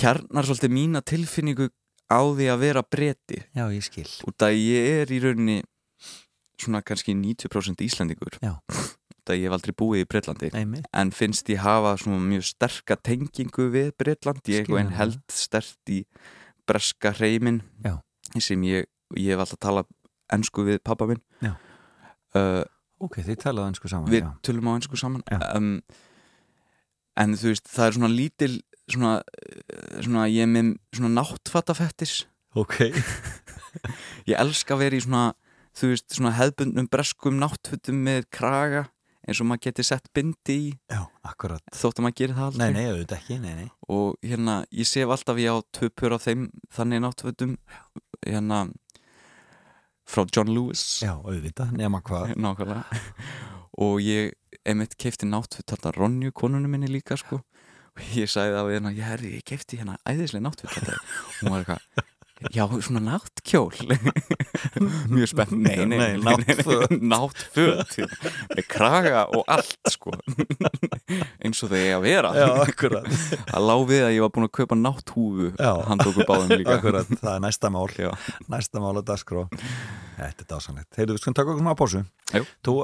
[SPEAKER 3] kjarnar svolítið mína tilfinningu á því að vera breti.
[SPEAKER 1] Já, ég skil.
[SPEAKER 3] Út að ég er í rauninni svona kannski 90% Íslandingur
[SPEAKER 1] Já.
[SPEAKER 3] út að ég hef aldrei búið í Breitlandi
[SPEAKER 1] Einmitt.
[SPEAKER 3] en finnst ég hafa mjög sterka tengingu við Breitland ég er
[SPEAKER 1] það.
[SPEAKER 3] held stert í breska hreimin
[SPEAKER 1] Já.
[SPEAKER 3] sem ég, ég hef alltaf talað ennsku við pappa minn. Uh,
[SPEAKER 1] Ok, þið talaðu einsku saman
[SPEAKER 3] við
[SPEAKER 1] já.
[SPEAKER 3] tölum á ennsku saman. Um, en þú veist það er svona lítil svona, svona ég er með svona náttfatafettis
[SPEAKER 1] Ok,
[SPEAKER 3] ég elska að vera í svona þú veist svona hefðbundnum breskum náttfutum með kraga eins og maður geti sett bindi í.
[SPEAKER 1] Já, akkurat.
[SPEAKER 3] Þótt að maður gerir það aldrei.
[SPEAKER 1] Nei, nei, auðvitað ekki, nei, nei.
[SPEAKER 3] Og hérna ég sef alltaf ég á tvö pör af þeim þannig náttfutum hérna frá John Lewis.
[SPEAKER 1] Já, auðvitað, nema hvað.
[SPEAKER 3] Nákvæmlega. Og ég einmitt keifti náttfutt þarna Ronju konunum minni líka sko. Og ég sagði það við hérna, ég herri, ég keifti hérna æðislega náttfutt þetta hún var eitthvað Já, svona náttkjól. Kjól mjög spennt. Nei, nei,
[SPEAKER 4] náttföt.
[SPEAKER 3] náttföt. Með kraga og allt sko. Eins og þegar ég að vera.
[SPEAKER 4] Já, akkurat.
[SPEAKER 3] Að lá við að ég var búin að kaupa nátthúfu. Tóku báðum líka.
[SPEAKER 4] Akkurat, það er næsta mál.
[SPEAKER 3] Já.
[SPEAKER 4] Næsta mál að dagskrá. Þetta er dásanlegt Heyrðu, við skulum taka okkur smá pásu. Þú,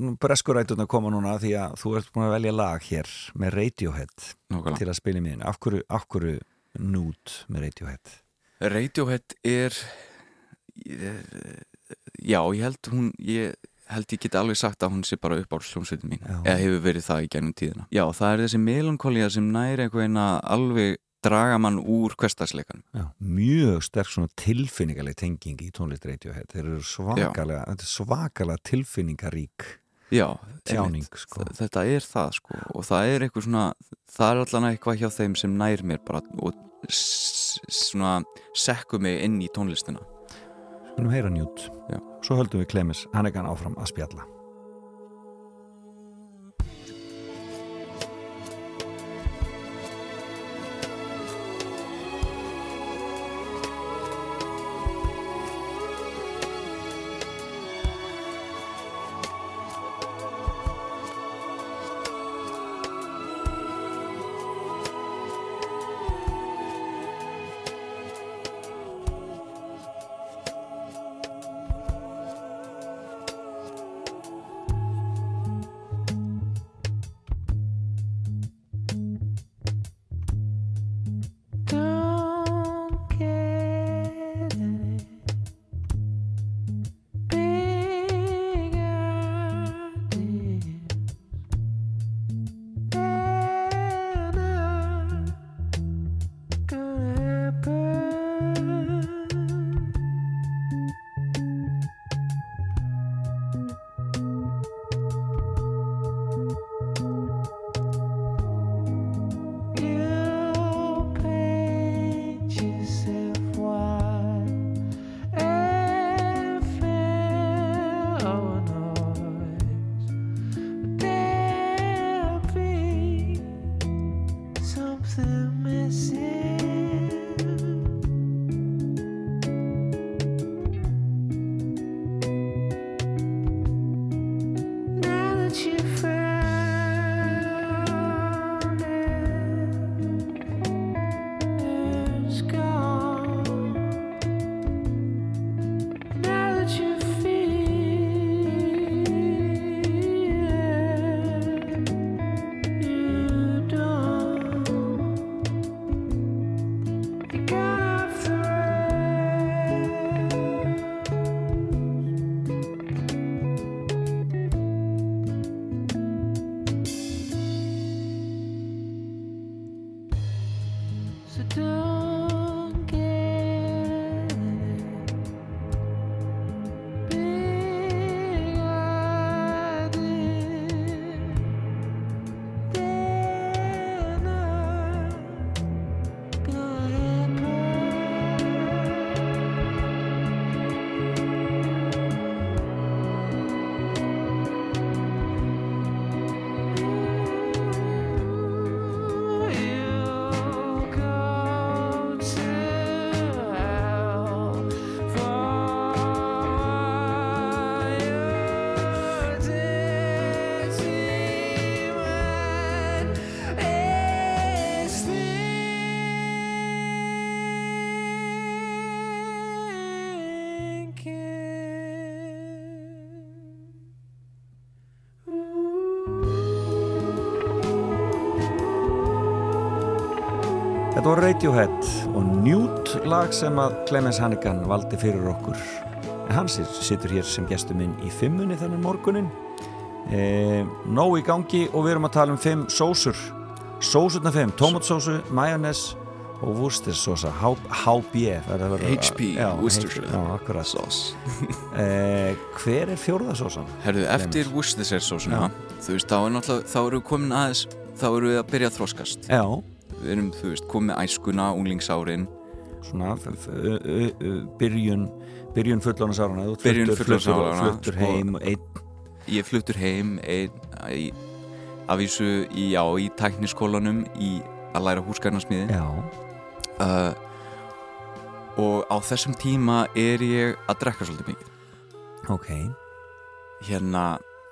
[SPEAKER 4] nú, breskurætuna koma núna því að þú ert búin að velja lag hér með Radiohead
[SPEAKER 3] Nákvæmlega.
[SPEAKER 4] til að spila í miðin Af hverju, af hverju nút með Radiohead?
[SPEAKER 3] Radiohead er já, ég held hún ég held ég geti alveg sagt að hún sé bara upp á sljómsveitin mín,
[SPEAKER 4] Já.
[SPEAKER 3] eða hefur verið það í gennum tíðina. Já, það er þessi melankolía sem næri einhvern að alveg draga mann úr hverstagsleikan
[SPEAKER 4] Já, mjög sterk svona tilfinningaleg tenging í tónlist Radiohead Þeir eru svakalega, þetta er svakalega tilfinningarík
[SPEAKER 3] Já,
[SPEAKER 4] tjáning sko.
[SPEAKER 3] Þetta er það sko og það er eitthvað svona, það er allan eitthvað hjá þeim sem nær mér bara og svona sekku mig inn í tónlistina.
[SPEAKER 4] Skulum heyra njút
[SPEAKER 3] Já.
[SPEAKER 4] Svo höldum við Klemis Hannegan áfram að spjalla Þetta var Radiohead og Newt lag sem að Clemens Hannigan valdi fyrir okkur. En hann sit- situr hér sem gestur minn í fimmunni þennan morgunin. E, Nó í gangi og við erum að tala um fimm sósur. Sósurna fimm, tomatsósu, majónes og Worcestersósa, HB.
[SPEAKER 3] HP,
[SPEAKER 4] já,
[SPEAKER 3] Worcestershire.
[SPEAKER 4] Já, akkurat.
[SPEAKER 3] Sauce.
[SPEAKER 4] E, hver er fjórðasósan?
[SPEAKER 3] Herðu, eftir Worcestershire sósuna þú veist, þá er náttúrulega, þá eru við komin aðeins þá eru við að byrja að þroskast
[SPEAKER 4] Já,
[SPEAKER 3] við erum, þú veist, komið æskuna, unglingsárin
[SPEAKER 4] svona byrjun, byrjun fullónasárana.
[SPEAKER 3] Byrjun fullorðinsáranna,
[SPEAKER 4] fluttur-
[SPEAKER 3] sko.
[SPEAKER 4] heim, einn.
[SPEAKER 3] Ég fluttur heim að vísu í, já, í tækniskólanum í að læra húsgarnarsmiði
[SPEAKER 4] Já,
[SPEAKER 3] uh, og á þessum tíma er ég að drekka svolítið mikið.
[SPEAKER 1] Ok,
[SPEAKER 3] hérna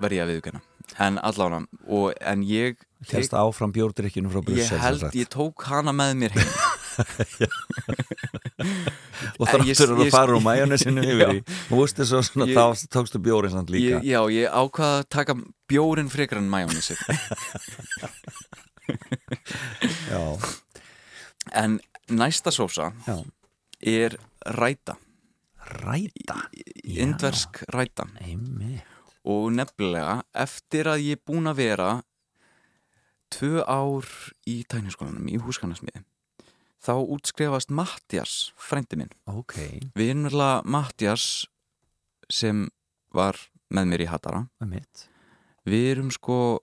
[SPEAKER 3] verð ég að viðkjöna en allána, og, en ég
[SPEAKER 1] hérst áfram bjórdrykkjunum frá
[SPEAKER 3] ég
[SPEAKER 1] Brussel
[SPEAKER 3] held, ég tók hana með mér heim.
[SPEAKER 1] Og
[SPEAKER 3] en ég-
[SPEAKER 1] þráttur að
[SPEAKER 3] ég-
[SPEAKER 1] fara úr majónesinu yfir í. Og vústu svo svona,
[SPEAKER 3] Ég-
[SPEAKER 1] þá tókstu bjórin samt líka.
[SPEAKER 3] Ég, já, ég ákvaða að taka bjórin frekar en majónisi
[SPEAKER 1] já,
[SPEAKER 3] en næsta sósa
[SPEAKER 1] já.
[SPEAKER 3] er ræta.
[SPEAKER 1] Ræta?
[SPEAKER 3] Indversk ræta.
[SPEAKER 1] Einmi.
[SPEAKER 3] Og nefnilega eftir að ég er búin að vera tvö ár í tækniskólanum í húskanasmiði þá útskrefast Mattias frændi minn.
[SPEAKER 1] Ok,
[SPEAKER 3] við erum nefnilega Mattias sem var með mér í Hattara við erum sko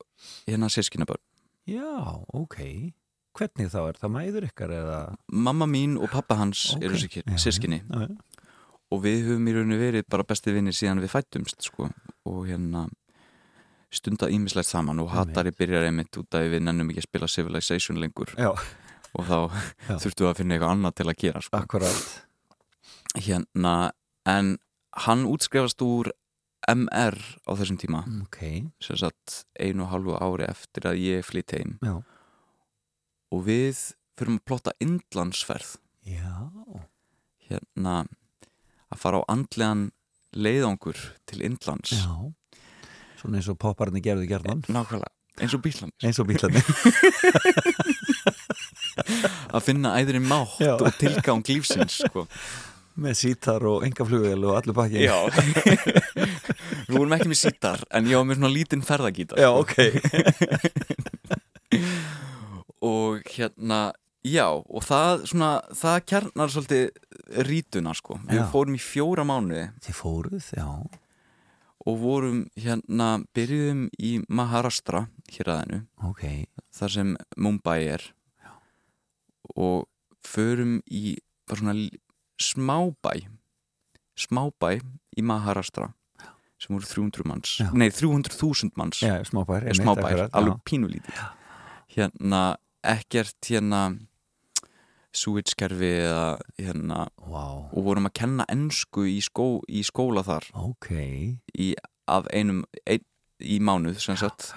[SPEAKER 3] hérna sískinabörn
[SPEAKER 1] já, ok. Hvernig þá? Er það mæður ykkar eða?
[SPEAKER 3] Mamma mín og pappa hans
[SPEAKER 1] Ok.
[SPEAKER 3] eru sískinni. Og við höfum í rauninu verið bara besti vinnir síðan við fættumst sko. og hérna stunda ímislegt saman og hatari byrjar einmitt út að við nennum ekki að spila Civilization lengur.
[SPEAKER 1] Já,
[SPEAKER 3] og þá
[SPEAKER 1] Já.
[SPEAKER 3] þurftum við að finna eitthvað annað til að gera sko.
[SPEAKER 1] akkurat.
[SPEAKER 3] Hérna, en hann útskrefast úr MR á þessum tíma.
[SPEAKER 1] Ok,
[SPEAKER 3] sem sagt einu og halvu ári eftir að ég flytt heim.
[SPEAKER 1] Já,
[SPEAKER 3] og við fyrir að plotta indlandsferð.
[SPEAKER 1] Já.
[SPEAKER 3] Hérna að fara á andlegan leiðangur til Indlands.
[SPEAKER 1] Já. Svona eins og popparni gerðu gerðan
[SPEAKER 3] nákvæmlega, eins og bílandi
[SPEAKER 1] eins og bílarni
[SPEAKER 3] að finna æðri mátt
[SPEAKER 1] Já.
[SPEAKER 3] og tilgang lífsins sko.
[SPEAKER 1] með sítar og engaflugvel og allur pakkin
[SPEAKER 3] já. Við vorum ekki með sítar en ég var með svona lítinn ferðagítar
[SPEAKER 1] já,
[SPEAKER 3] sko.
[SPEAKER 1] ok.
[SPEAKER 3] Og hérna já, og það svona það kjarnar svolítið rítuna sko. við
[SPEAKER 1] Já.
[SPEAKER 3] fórum í fjóra mánuði.
[SPEAKER 1] Þið fóruð, já.
[SPEAKER 3] Og vorum hérna byrjuðum í Maharashtra hér aðeinu
[SPEAKER 1] ok,
[SPEAKER 3] þar sem Mumbai er. Og förum í bara svona smábæ. Smábæ í Maharashtra sem voru 300 manns.
[SPEAKER 1] Já.
[SPEAKER 3] nei 300.000 manns.
[SPEAKER 1] Já, smábær
[SPEAKER 3] smábær, alveg
[SPEAKER 1] já.
[SPEAKER 3] pínulítið. Hérna ekkert hérna switchkerfi eða hérna
[SPEAKER 1] Vá,
[SPEAKER 3] og vorum að kenna ensku í, skó, í skóla þar.
[SPEAKER 1] Ok.
[SPEAKER 3] Í, af einum ein, í mánuð sem sagt.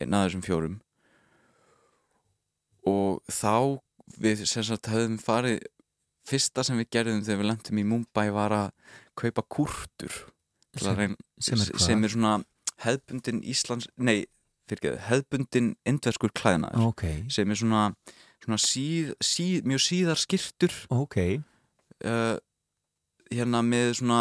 [SPEAKER 3] Einn af þessum fjórum. Og þá við sem sagt höfum farið fyrsta sem við gerðum þegar við lentum í Mumbai var að kaupa kurtur
[SPEAKER 1] Sem-
[SPEAKER 3] reyna,
[SPEAKER 1] sem er
[SPEAKER 3] sem er svona hefðbundin Íslands, nei fyrir hefðbundin indverskur klæðnaður.
[SPEAKER 1] Ok,
[SPEAKER 3] sem er svona, svona síð, síð, mjög síðar skirtur
[SPEAKER 1] ok
[SPEAKER 3] uh, hérna með svona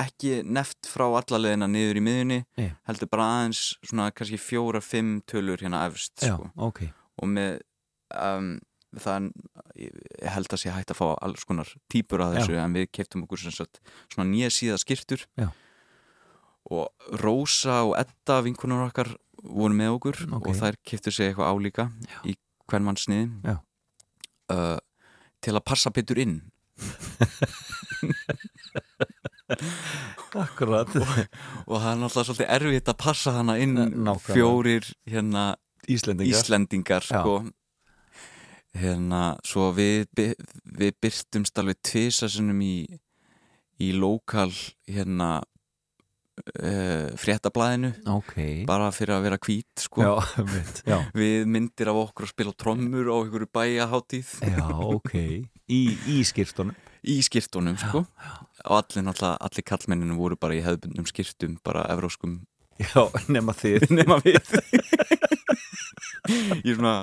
[SPEAKER 3] ekki neft frá allalegina niður í miðjunni
[SPEAKER 1] Nei.
[SPEAKER 3] heldur bara aðeins svona kannski fjóra, fimm tölur hérna efst
[SPEAKER 1] já,
[SPEAKER 3] sko.
[SPEAKER 1] ok,
[SPEAKER 3] og með um, það ég held að sé hægt að fá alls konar típur að þessu en við keftum okkur sagt svona nýja síða skirtur
[SPEAKER 1] Já.
[SPEAKER 3] og Rósa og Edda vinkunar okkar voru með okkur
[SPEAKER 1] Ok.
[SPEAKER 3] og þær keftu sig eitthvað álíka
[SPEAKER 1] Já.
[SPEAKER 3] í hvern mann sniðin
[SPEAKER 1] Já.
[SPEAKER 3] uh, til að passa betur inn.
[SPEAKER 1] Akkurat.
[SPEAKER 3] Og það er náttúrulega svolítið erfitt að passa hana inn
[SPEAKER 1] Nákvæmlega.
[SPEAKER 3] fjórir hérna
[SPEAKER 1] Íslendingar.
[SPEAKER 3] Íslendingar sko. Hérna svo við, við byrtumst alveg tvisasinnum í í lokal hérna uh, fréttablaðinu.
[SPEAKER 1] Ok,
[SPEAKER 3] bara fyrir að vera hvít sko.
[SPEAKER 1] Já, mitt já,
[SPEAKER 3] við myndir af okkur að spila trommur á einhverju bæjaháttíð
[SPEAKER 1] já, ok. Í, í skýrstunum
[SPEAKER 3] í skirtunum sko. og allir allir kallmenninu voru bara í hefðbundnum skirtum, bara evróskum
[SPEAKER 1] já, nema þið.
[SPEAKER 3] Nema við í svona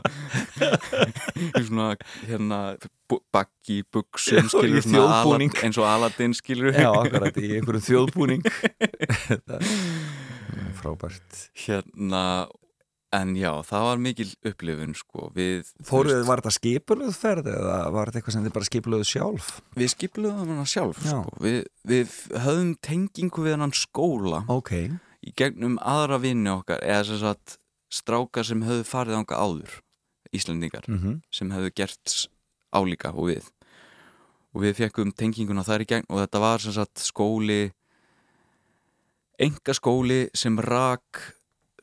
[SPEAKER 3] í svona hérna baggi, buksum skilur svona eins og Aladdin skilur
[SPEAKER 1] já, akkurat, í einhverjum þjóðbúning. Er frábært.
[SPEAKER 3] Hérna en já, það var mikil upplifun sko við,
[SPEAKER 1] fóruð, var þetta skipulöð ferð eða var þetta eitthvað sem þið bara skipulöðu sjálf?
[SPEAKER 3] Við skipluðum hana sjálf
[SPEAKER 1] Já.
[SPEAKER 3] sko. við, við höfum tengingu við hann skóla
[SPEAKER 1] ok,
[SPEAKER 3] í gegnum aðra vinni okkar eða sem sagt strákar sem höfðu farið ánga áður Íslendingar
[SPEAKER 1] mm
[SPEAKER 3] sem hefðu gert álíka og við. Og við fekkum tenginguna þar í gegn og þetta var sem sagt skóli enga skóli sem rak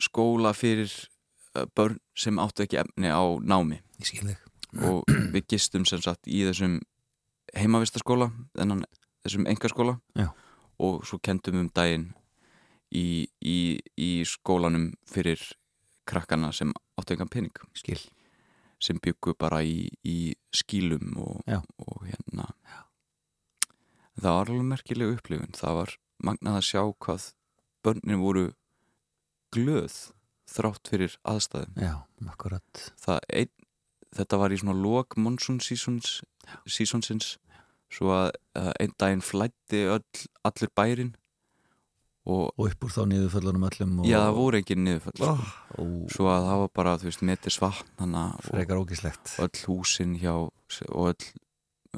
[SPEAKER 3] skóla fyrir börn sem áttu ekki efni á námi. Og við gistum sem sagt í þessum heimavistaskóla þessum engaskóla
[SPEAKER 1] Já.
[SPEAKER 3] og svo kendum um daginn í, í, í skólanum fyrir krakkana sem áttu engan pening.
[SPEAKER 1] Skil.
[SPEAKER 3] Sem byggu bara í, í skílum og,
[SPEAKER 1] Já.
[SPEAKER 3] og hérna. Það var alveg merkileg upplifun. Það var magnað að sjá hvað börnin voru glöð þrátt fyrir aðstæðum.
[SPEAKER 1] Já, akkurat.
[SPEAKER 3] Það ein, þetta var í svona lok monsoon seasons, seasonsins svo að einn daginn flætti öll, allur bærin og
[SPEAKER 1] Og upp úr þá niðurföllunum öllum og...
[SPEAKER 3] já, það voru ekki niðurfall sko.
[SPEAKER 1] Ó,
[SPEAKER 3] svo að það var bara, þú veist, metis vatnana og
[SPEAKER 1] frekar ógislegt
[SPEAKER 3] öll húsin hjá og öll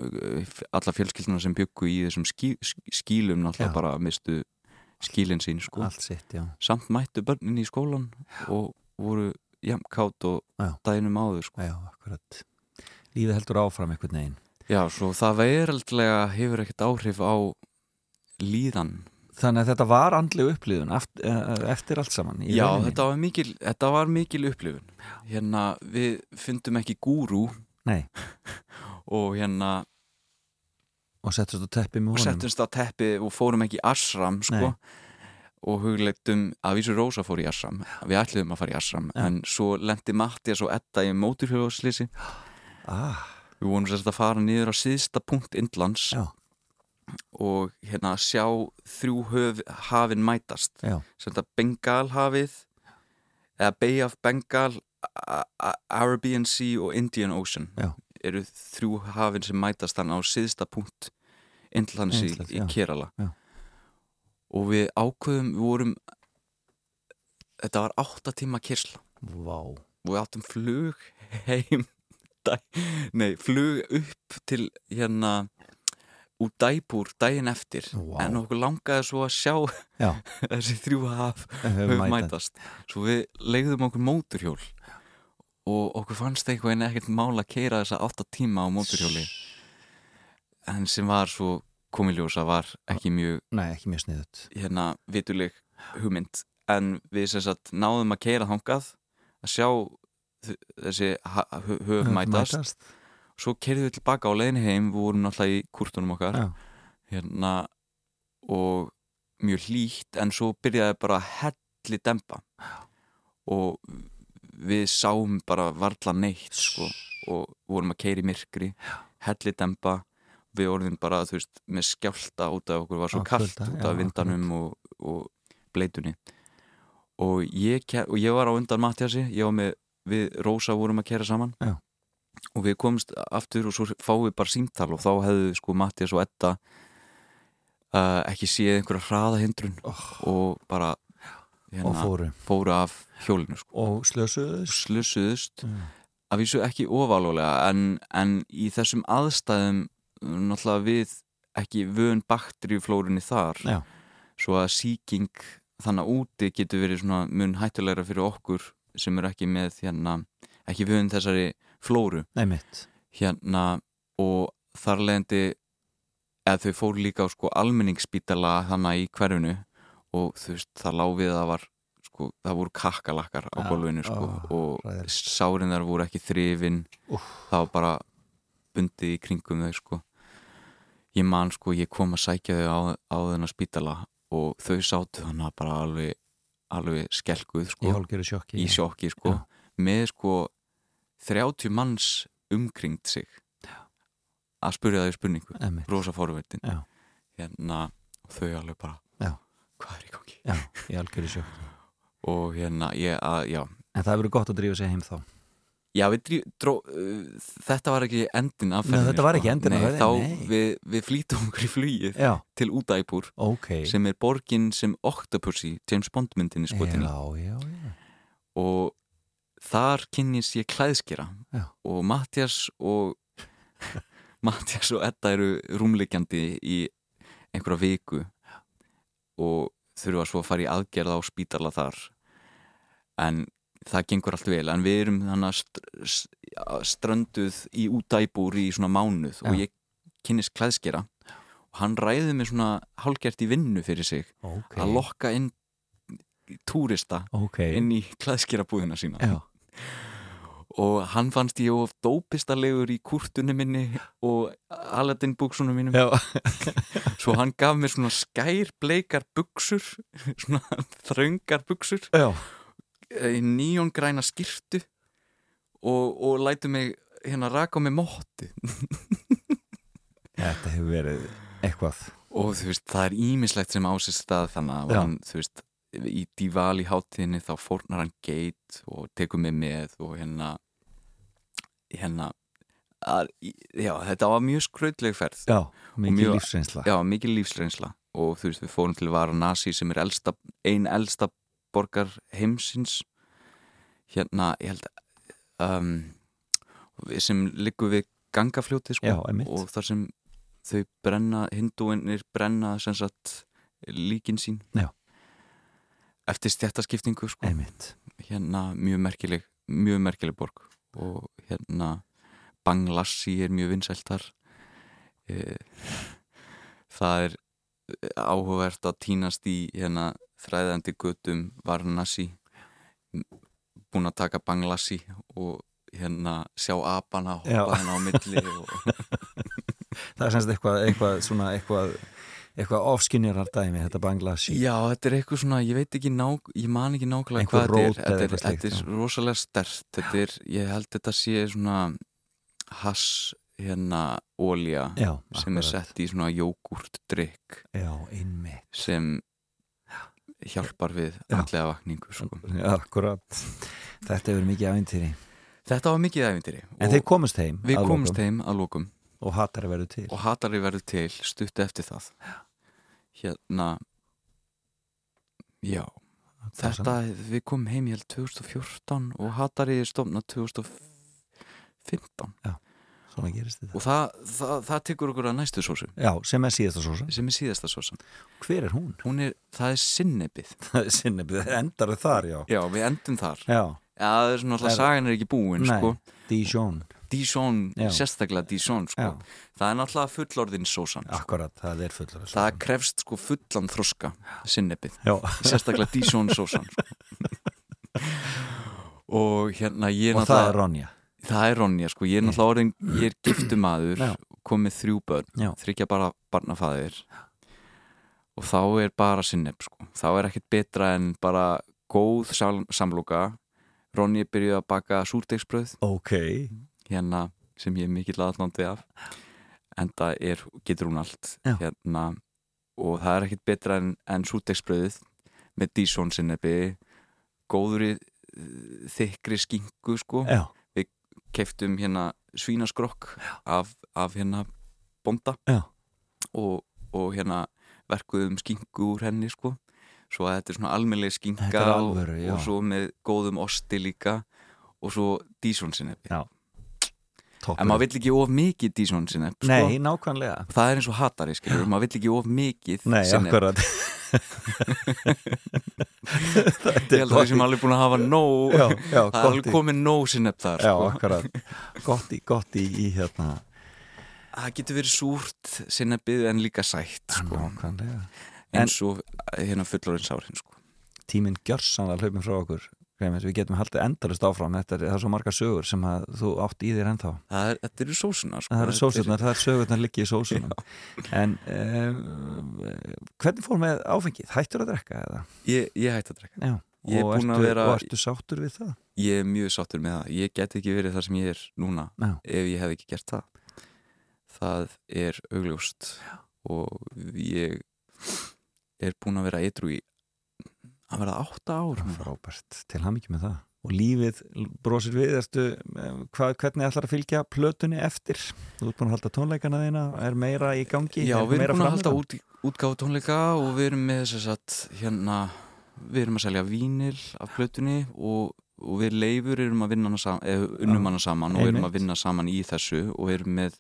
[SPEAKER 3] uh, alla fjölskylduna sem byggu í þessum skí, skílum náttúrulega
[SPEAKER 1] Já.
[SPEAKER 3] bara mistu skílinn sín sko.
[SPEAKER 1] Sitt, já
[SPEAKER 3] samt mættu börnin í skólan og voru jafnkátt og
[SPEAKER 1] Já.
[SPEAKER 3] daginum áður sko.
[SPEAKER 1] Já, Lífið heldur áfram einhvern veginn
[SPEAKER 3] Já, svo það veraldlega hefur ekkert áhrif á líðan
[SPEAKER 1] Þannig að þetta var andleg upplýðun eftir, eftir allt saman
[SPEAKER 3] Já, þetta var, mikil, þetta var mikil upplifun. Hérna, við fundum ekki gúrú.
[SPEAKER 1] Nei,
[SPEAKER 3] og hérna
[SPEAKER 1] og settust á teppi með
[SPEAKER 3] og settumst á teppi og fórum ekki í Asram sko, og hugleitum að vísu Rósa fór í Asram við ætluðum að fara í Asram
[SPEAKER 1] Já.
[SPEAKER 3] en svo lendi Mattias og Edda í móturhjóðslýsi
[SPEAKER 1] ah,
[SPEAKER 3] við vorum sérst að fara niður á síðsta punkt Indlands.
[SPEAKER 1] Já,
[SPEAKER 3] og hérna sjá þrjú höf, hafin mætast
[SPEAKER 1] já,
[SPEAKER 3] sem þetta Bengalhafið eða Bay of Bengal Arabian Sea og Indian Ocean
[SPEAKER 1] Já.
[SPEAKER 3] eru þrjú hafin sem mætast þannig á síðsta punkt Indlands í,
[SPEAKER 1] Indlands,
[SPEAKER 3] í. Kerala
[SPEAKER 1] Já.
[SPEAKER 3] og við ákveðum við vorum þetta var átta tíma kyrsla
[SPEAKER 1] vá
[SPEAKER 3] og við áttum flug heim nei, flug upp til hérna úr dæbúr daginn eftir.
[SPEAKER 1] Vá.
[SPEAKER 3] en okkur langaði svo að sjá
[SPEAKER 1] Já,
[SPEAKER 3] þessi þrjú haf
[SPEAKER 1] höfum
[SPEAKER 3] höf
[SPEAKER 1] mætast.
[SPEAKER 3] svo við legðum okkur móturhjól og okkur fannst einhvern veginn ekkert mál að keira þessa átta tíma á móturhjóli en sem var svo komiljósa var ekki mjög
[SPEAKER 1] Nei, ekki mjög sniðut
[SPEAKER 3] hérna vituleg hugmynd. En við sem sagt náðum að keira þangað að sjá þessi ha- hö- höf mætast svo keirðum við tilbaka á leiðin heim við vorum náttúrulega í kurtunum okkar
[SPEAKER 1] Já,
[SPEAKER 3] hérna og mjög hlýtt en svo byrjaði bara helli dempa. Og við sáum bara varla neitt sko, og vorum að keira í myrkri helli dempa við orðin bara, þú veist, með skjálta út af okkur var svo kallt út af vindanum og, og bleitunni og ég, og ég var á undan Mattiasi, ég var með við Rósa vorum að kera saman.
[SPEAKER 1] Já.
[SPEAKER 3] Og við komumst aftur og svo fáum við bara símtal og þá hefðu sko Mattias og Edda uh, ekki séð einhverja hraðahindrun og bara hérna,
[SPEAKER 1] og fóru.
[SPEAKER 3] fóru af hjólinu sko.
[SPEAKER 1] Og slösuðus
[SPEAKER 3] slussuðust
[SPEAKER 1] Mm.
[SPEAKER 3] að vísu ekki ofalulega en, en í þessum aðstæðum náttúrulega við ekki vön bakteríuflórunni þar.
[SPEAKER 1] Já,
[SPEAKER 3] svo að sýking þannig úti getur verið svona mun hættulegra fyrir okkur sem eru ekki með hérna, ekki vön þessari flóru. Hérna og þar leðandi eða þau fóru líka á sko almenningsspítala þannig í hverfinu og þú veist það lá við að það var sko, það voru kakkalakkar á
[SPEAKER 1] Já,
[SPEAKER 3] gólfinu sko og
[SPEAKER 1] hræðilegt.
[SPEAKER 3] sárin þar voru ekki þrifin.
[SPEAKER 1] Úff.
[SPEAKER 3] það var bara bundið í kringum þau sko. Ég man sko, ég kom að sækja þau á, á þennan spítala og þau sátu þannig bara alveg alveg skelkuð
[SPEAKER 1] Í
[SPEAKER 3] sko
[SPEAKER 1] hálgjöru sjokki.
[SPEAKER 3] Í sjokki sko.
[SPEAKER 1] Já.
[SPEAKER 3] með sko 30 manns umkringt sig að spurja þau spurningu.
[SPEAKER 1] Einmitt.
[SPEAKER 3] rosa fórverðin hérna og þau alveg bara
[SPEAKER 1] Já.
[SPEAKER 3] hvað er í gangi?
[SPEAKER 1] Já, í hálgjöru sjokki.
[SPEAKER 3] Og hérna ég að já.
[SPEAKER 1] En það verður gott að drífa sig heim þá.
[SPEAKER 3] Já, við drí, dró, uh, þetta var ekki endin af ferðinni
[SPEAKER 1] þetta var
[SPEAKER 3] sko.
[SPEAKER 1] ekki endinn af
[SPEAKER 3] Nei,
[SPEAKER 1] ferðinni,
[SPEAKER 3] Þá
[SPEAKER 1] nei.
[SPEAKER 3] við, við flýtum okkur í flugið
[SPEAKER 1] Já,
[SPEAKER 3] til Údæpur
[SPEAKER 1] ok.
[SPEAKER 3] sem er borgin sem Octopussy, James Bond myndinni skotin í.
[SPEAKER 1] Já, já, já.
[SPEAKER 3] Og þar kynnist ég klæðskera
[SPEAKER 1] Já.
[SPEAKER 3] og Mattias og Mattias og Edda eru rúmleikjandi í einhverja viku og þurfa svo að fara í aðgerð á spítala þar. En það gengur allt vel. En við erum þannig strönduð í útæbúr í svona mánuð og
[SPEAKER 1] Já.
[SPEAKER 3] ég kynnist klæðskera og hann ræði mig svona hálgert í vinnu fyrir sig
[SPEAKER 1] Ok,
[SPEAKER 3] að lokka inn túrista
[SPEAKER 1] ok.
[SPEAKER 3] inn í klæðskerabúðina sína.
[SPEAKER 1] Já,
[SPEAKER 3] og hann fannst ég of dópistalegur í kurtunni minni og Aladdin buksunum mínum. Svo hann gaf mér svona skær bleikar buksur svona þröngar buksur
[SPEAKER 1] já,
[SPEAKER 3] í nýjongræna skirtu og, og lætu mig hérna raka mig mótti
[SPEAKER 1] þetta hefur verið eitthvað.
[SPEAKER 3] Og þú veist, það er ímislegt sem ásist stað þannig að hann, þú veist í Divali hátíðinni þá fórnar hann geit og tekur mig með og hérna hérna að, já, þetta var mjög skrautleg ferð.
[SPEAKER 1] Já, mikið
[SPEAKER 3] mjög-
[SPEAKER 1] lífsreynsla.
[SPEAKER 3] Já, mikil lífsreynsla. Og þú veist, við fórum til Varanasi sem er elsta, ein elsta borgar heimsins. Hérna, ég held um, sem liggur við gangafljóti sko,
[SPEAKER 1] Já,
[SPEAKER 3] og þar sem þau brenna, hindúinir brenna sagt líkin sín.
[SPEAKER 1] Já.
[SPEAKER 3] Eftir stjættaskiptingu sko. Hérna mjög merkileg mjög merkileg borg. Og hérna Banglassi er mjög vinsælt þar. E, það er áhugavert að týnast í hérna þræðandi götum Varanasi. Búin að taka Banglassi og hérna sjá apana hoppa hérna á milli og,
[SPEAKER 1] Það er semst eitthvað, eitthvað svona eitthvað, eitthvað ofskinjarar dæmi, þetta Bangladeshi.
[SPEAKER 3] Já, þetta er eitthvað svona, ég veit ekki ná, ég man ekki nákvæmlega hvað þetta er þetta er,
[SPEAKER 1] slíkt,
[SPEAKER 3] þetta er rosalega stert þetta er, ég held þetta sé svona hass hérna ólja
[SPEAKER 1] Já,
[SPEAKER 3] sem er
[SPEAKER 1] akkurat.
[SPEAKER 3] sett í svona
[SPEAKER 1] einmitt.
[SPEAKER 3] sem hjálpar við allega vakningu sko.
[SPEAKER 1] Já, akkurat. Þetta hefur mikið ævintýri.
[SPEAKER 3] Þetta var mikið æfintýri
[SPEAKER 1] En þeir komast heim
[SPEAKER 3] við
[SPEAKER 1] að
[SPEAKER 3] komumst
[SPEAKER 1] lokum.
[SPEAKER 3] heim að lókum
[SPEAKER 1] og hattar að verður til.
[SPEAKER 3] Og hatari verður til stutt eftir það hérna já. Þetta, við komum heim ég held 2014 og hatari stofnað 2015
[SPEAKER 1] Svona gerist þetta.
[SPEAKER 3] Og það, það, það tekur okkur að næstu sósu.
[SPEAKER 1] Já, sem er síðasta sósa
[SPEAKER 3] sem er síðasta sósan.
[SPEAKER 1] Hver er hún?
[SPEAKER 3] hún er, það er sinnebið
[SPEAKER 1] Það er sinnebið, endar þar, já.
[SPEAKER 3] Já, við endum þar.
[SPEAKER 1] Já,
[SPEAKER 3] já, það er svona alltaf
[SPEAKER 1] Það
[SPEAKER 3] sagan er ekki búin
[SPEAKER 1] Nei.
[SPEAKER 3] sko.
[SPEAKER 1] Dijon Já.
[SPEAKER 3] sérstaklega Dijon sko. Það er náttúrulega fullorðin sósan sko.
[SPEAKER 1] akkurat, það er fullur
[SPEAKER 3] það krefst sko fullan þroska sinnebið sérstaklega Dijon sósan. Og hérna ég er
[SPEAKER 1] og það er
[SPEAKER 3] náttúrulega
[SPEAKER 1] Ronja.
[SPEAKER 3] Það er Ronja sko, ég er náttúrulega orðin ég er giftu maður,
[SPEAKER 1] Já.
[SPEAKER 3] komið þrjú börn þryggja bara barnafæðir og þá er bara sinneb sko, þá er ekkert betra en bara góð sam samloka. Ronja byrjuði að baka súrdegsbröð
[SPEAKER 1] Ok,
[SPEAKER 3] hérna sem ég er mikill aðlandi af en það er, getur hún allt hérna og það er ekkert betra en, en súrdegsbröðið með Dijon sinnebi góður í eh, þykri skingu sko.
[SPEAKER 1] Já,
[SPEAKER 3] keftum hérna svínaskrokk af, af hérna bonda. Og, og hérna verkuðum skinku úr henni sko. Svo að þetta er svona
[SPEAKER 1] er
[SPEAKER 3] og,
[SPEAKER 1] alvöru, já.
[SPEAKER 3] og svo með góðum osti líka og svo Díson sinnepi
[SPEAKER 1] Já. Toppur
[SPEAKER 3] en maður vill ekki of mikið Díson sinnep sko.
[SPEAKER 1] Nei, nákvæmlega
[SPEAKER 3] það er eins og hatari skilur, maður vill ekki of mikið
[SPEAKER 1] Nei,
[SPEAKER 3] sinnep.
[SPEAKER 1] akkurat
[SPEAKER 3] ég held að við sem alveg búin að hafa nóg
[SPEAKER 1] Já, já,
[SPEAKER 3] það er alveg komið nóg sinnep þar
[SPEAKER 1] Já,
[SPEAKER 3] sko.
[SPEAKER 1] akkurat Gott í, gott í, í hérna
[SPEAKER 3] það getur verið súrt sinnepið en líka sætt sko.
[SPEAKER 1] Nákvæmlega
[SPEAKER 3] eins og hérna fullorins árin sko.
[SPEAKER 1] Tíminn gjörsan að hlaupin frá okkur Við getum haldið endalist áfram. Þetta er, það er svo margar sögur sem að þú átt í þér ennþá.
[SPEAKER 3] Það er, þetta eru sósuna sko.
[SPEAKER 1] Það eru
[SPEAKER 3] Þetta
[SPEAKER 1] sósurnar, það er sögurnar liggi í sósunum. En um, hvernig fór með áfengið? Hættur að drekka eða?
[SPEAKER 3] ég, ég hætti að drekka.
[SPEAKER 1] Já. Og,
[SPEAKER 3] búinn að
[SPEAKER 1] ertu,
[SPEAKER 3] vera-
[SPEAKER 1] og ertu sáttur við það?
[SPEAKER 3] ég er mjög sáttur með það. Ég get ekki verið þar sem ég er núna
[SPEAKER 1] Já,
[SPEAKER 3] ef ég hef ekki gert það. Það er augljóst. Og ég er búin að vera eitru í að vera átta ár. Núna.
[SPEAKER 1] frábært, til hann með það. Og lífið brosir við, ertu, eh, hvað, hvernig ætlar að fylgja plötunni eftir? Þú ert búin að halda tónleikana þína, er meira í gangi?
[SPEAKER 3] Já, við erum búin að halda út, útgáfu tónleika og við erum með þess að hérna, við erum að selja vínil af plötunni og, og við leifur erum að vinna hana saman, eða unnum
[SPEAKER 1] Já,
[SPEAKER 3] hana saman og erum að vinna saman í þessu og erum með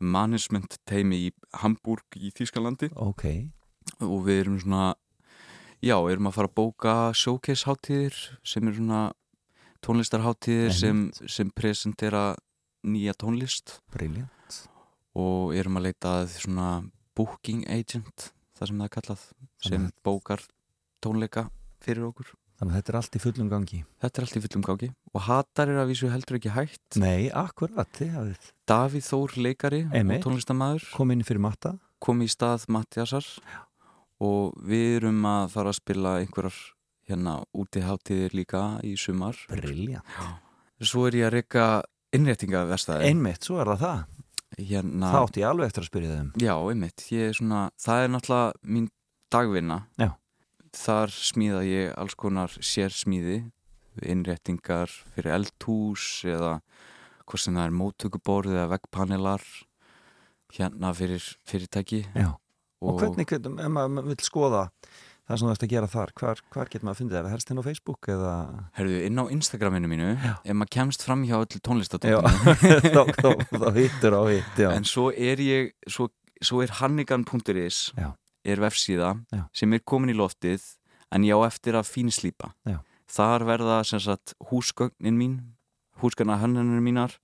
[SPEAKER 3] management teimi í Hamburg í Þýskalandi.
[SPEAKER 1] Ok,
[SPEAKER 3] og við erum svona já, erum að fara að bóka showcase hátíðir sem er svona tónlistarhátíðir sem, sem presentera nýja tónlist.
[SPEAKER 1] Briljant
[SPEAKER 3] og erum að leita að svona booking agent það sem það er kallað sem bókar tónleika fyrir okkur.
[SPEAKER 1] Þannig að þetta er allt í fullum gangi.
[SPEAKER 3] þetta er allt í fullum gáki og hatar er að vísu heldur ekki hægt.
[SPEAKER 1] Nei, akkurat, þið hafið
[SPEAKER 3] Davíð Þór leikari
[SPEAKER 1] Einmitt.
[SPEAKER 3] og tónlistamæður
[SPEAKER 1] komið inn fyrir matta.
[SPEAKER 3] kom í stað Mattiasar og við erum að fara að spila einhverjar hérna úti hátíðir líka í sumar
[SPEAKER 1] Briljant.
[SPEAKER 3] svo er ég að reyka innréttinga verstaði
[SPEAKER 1] Einmitt, svo er það það.
[SPEAKER 3] hérna,
[SPEAKER 1] Það átti ég alveg eftir að spyrja þeim.
[SPEAKER 3] já, einmitt ég er svona, það er náttúrulega mín dagvinna
[SPEAKER 1] Já.
[SPEAKER 3] þar smíða ég alls konar sérsmíði innréttingar fyrir eldhús eða hvort sem það er móttökuborð eða veggpanelar hérna fyrir fyrirtæki
[SPEAKER 1] Já. Og, hvernig, hvernig, ef maður vil skoða það sem þú ert að gera þar, hvar, hvar getur maður að fundið það? Er það helst inn á Facebook eða?
[SPEAKER 3] Herðu, inn á Instagraminu mínu
[SPEAKER 1] Já.
[SPEAKER 3] ef maður kemst fram hjá öllu
[SPEAKER 1] Já,
[SPEAKER 3] tónlistatóttunum
[SPEAKER 1] þá, þá, þá hittur á hitt, já.
[SPEAKER 3] en svo er ég svo, svo er hannigan.is er vefsíða
[SPEAKER 1] Já.
[SPEAKER 3] sem er komin í loftið en ég á eftir að fínslýpa þar verða sem sagt húsgögnin mín húsgögna hönnunir mínar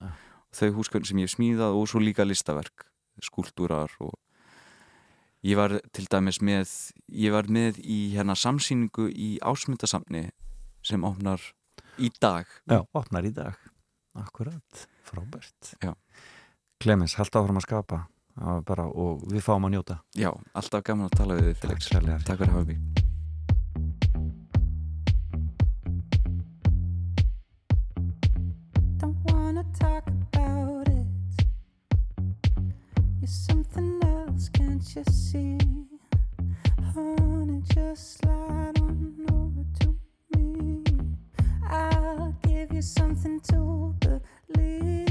[SPEAKER 3] þau húsgögn sem ég smíðað og svo líka listaverk skúltúrar og ég var til dæmis með ég var með í hérna samsýningu í ásmundasamni sem opnar í dag
[SPEAKER 1] Já, opnar í dag. Akkurat, frábært.
[SPEAKER 3] Já.
[SPEAKER 1] Clemens, haldt áfram að skapa bara, og við fáum að njóta.
[SPEAKER 3] Já, alltaf gaman að tala við
[SPEAKER 1] sérlega.
[SPEAKER 3] Takk fyrir að hafa mig
[SPEAKER 4] Honey, just over to me. I'll give you something to believe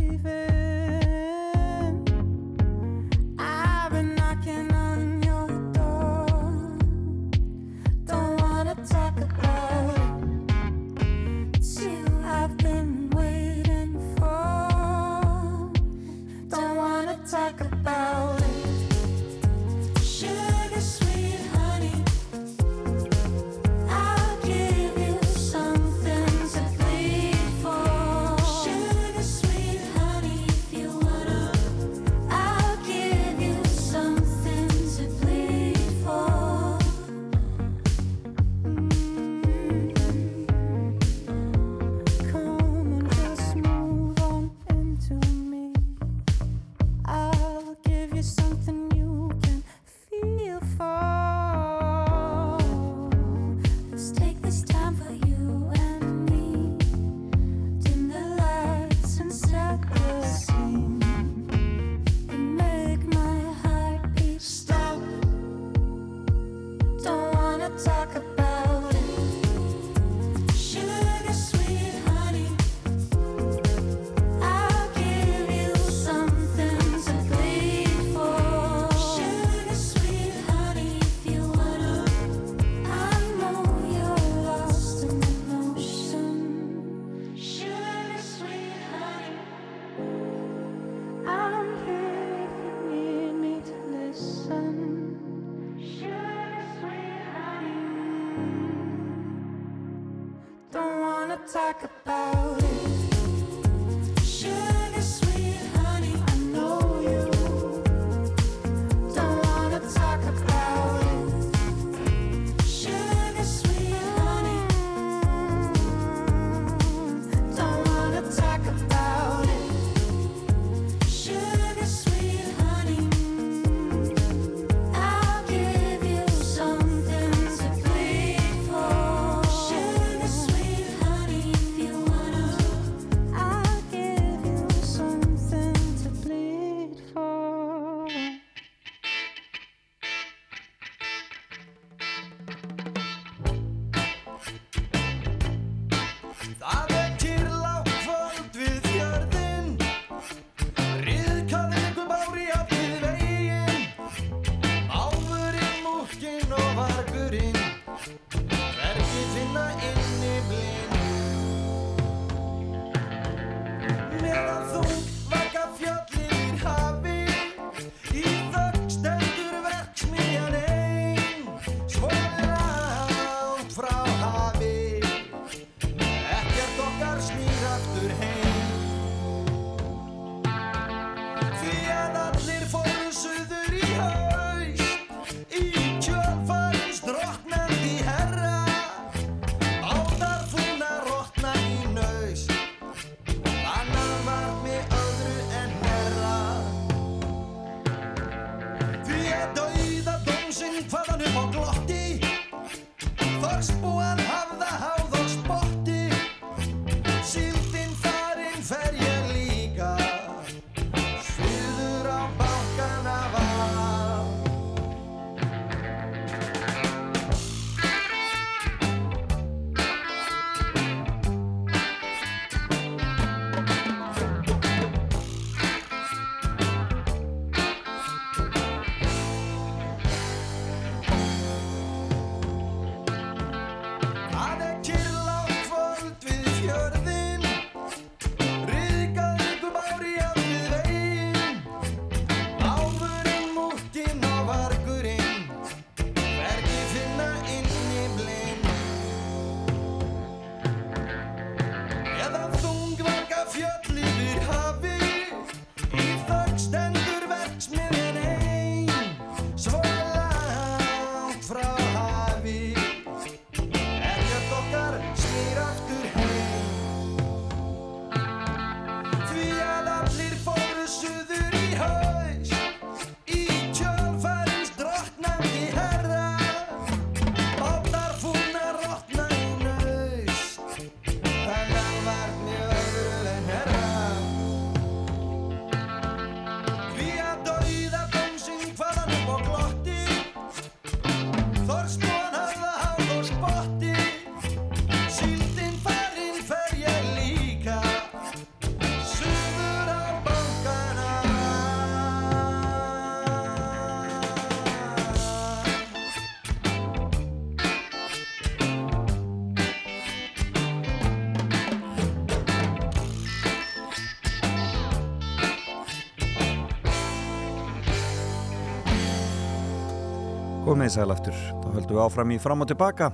[SPEAKER 1] Komið sæl aftur, þá höldum við áfram í fram og tilbaka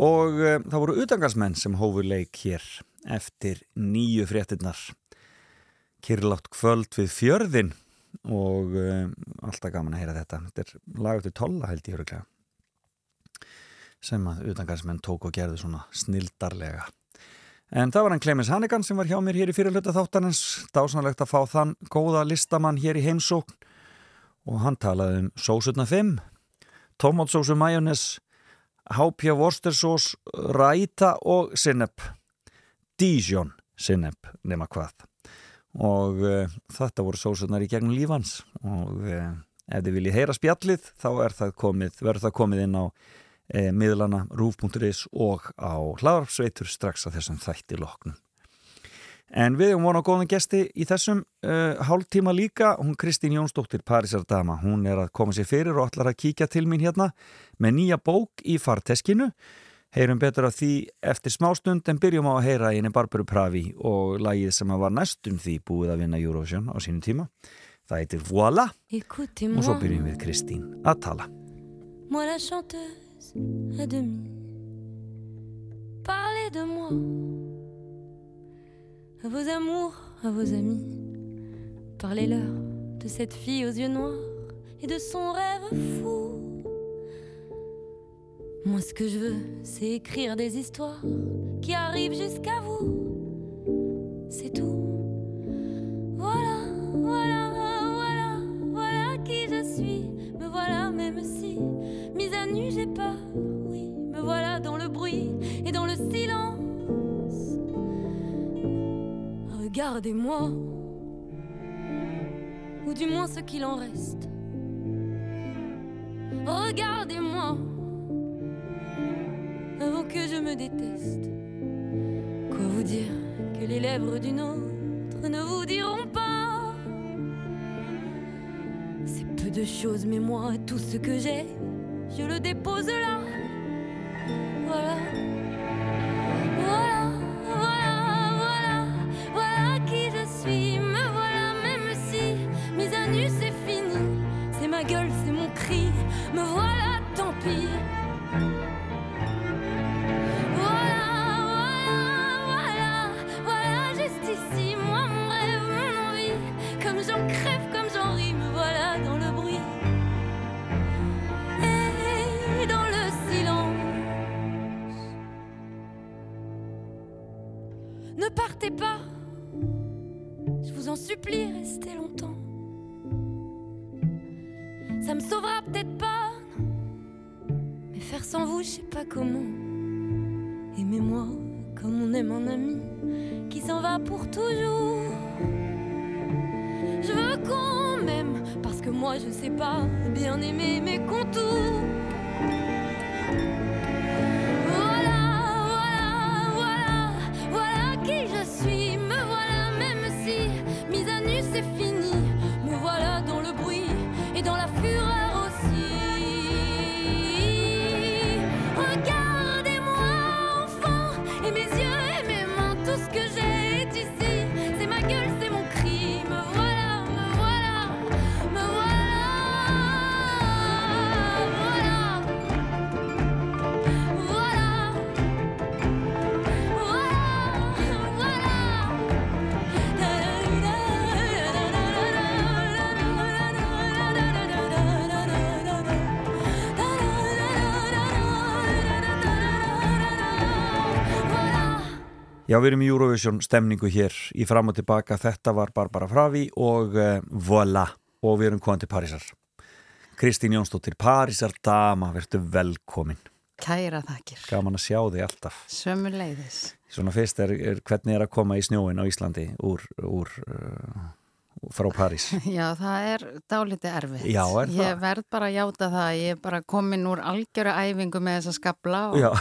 [SPEAKER 1] og uh, það voru utangarsmenn sem hófu leik hér eftir nýju fréttinnar. Kyrlátt kvöld við fjörðin og uh, alltaf gaman að heyra þetta. Þetta er lag eftir tolla held ég öruglega sem að utangarsmenn tók og gerði svona snildarlega. En það var hann Clemens Hannigan sem var hjá mér hér í fyrirluta þáttanins. Dásanlegt að fá þann góða listamann hér í heimsókn og hann talaði um sósutna 5 tomatsósu majónes hápja vorstersós ræta og sinnep. Dijon sinnep nema hvað. Og uh, þetta voru sósunar í gegnum lífans og uh, ef þið viljið heyra spjallið þá það komið, verður það komið inn á uh, miðlana rúf.is og á hlaðarpsveitur strax að þessum þætti loknum En við hefum vonað góðan gesti í þessum uh, hálftíma líka, hún Kristín Jónsdóttir Parísardama, hún er að koma sér fyrir og ætlar að kíkja til mín hérna með nýja bók í farteskinu. Heyrum betur af því eftir smástund en byrjum á að heyra henni Barbaru Pravi og lagið sem var næstum því búið að vinna Eurovision á sínum tíma. Það heitir Voila og svo byrjum við Kristín að tala.
[SPEAKER 5] Moi la chanteuse à demi. Parlez de moi, à vos amours, à vos amis. Parlez-leur de cette fille aux yeux noirs et de son rêve fou. Moi, ce que je veux, c'est écrire des histoires qui arrivent jusqu'à vous. Regardez-moi, ou du moins ce qu'il en reste. Regardez-moi, avant que je me déteste. Quoi vous dire que les lèvres d'une autre ne vous diront pas? C'est peu de choses, mais moi, tout ce que j'ai, je le dépose là. Voilà.
[SPEAKER 1] Já, við erum í Eurovision stemningu hér í fram og tilbaka. Þetta var Barbara Fravi og uh, voilà. Og við erum komin til Parísar. Kristín Jónsdóttir, Parísar dama, verður velkomin.
[SPEAKER 6] Kæra þakkir.
[SPEAKER 1] Gaman að sjá þig alltaf.
[SPEAKER 6] Sömu leiðis.
[SPEAKER 1] Svona fyrst er, er hvernig er að koma í snjóin á Íslandi úr, úr uh, frá París.
[SPEAKER 6] Já, það er dálítið erfitt.
[SPEAKER 1] Já, er það?
[SPEAKER 6] Ég verð bara að játa það. Ég er bara komin úr algjöru æfingu með þessa skabla og
[SPEAKER 1] Já,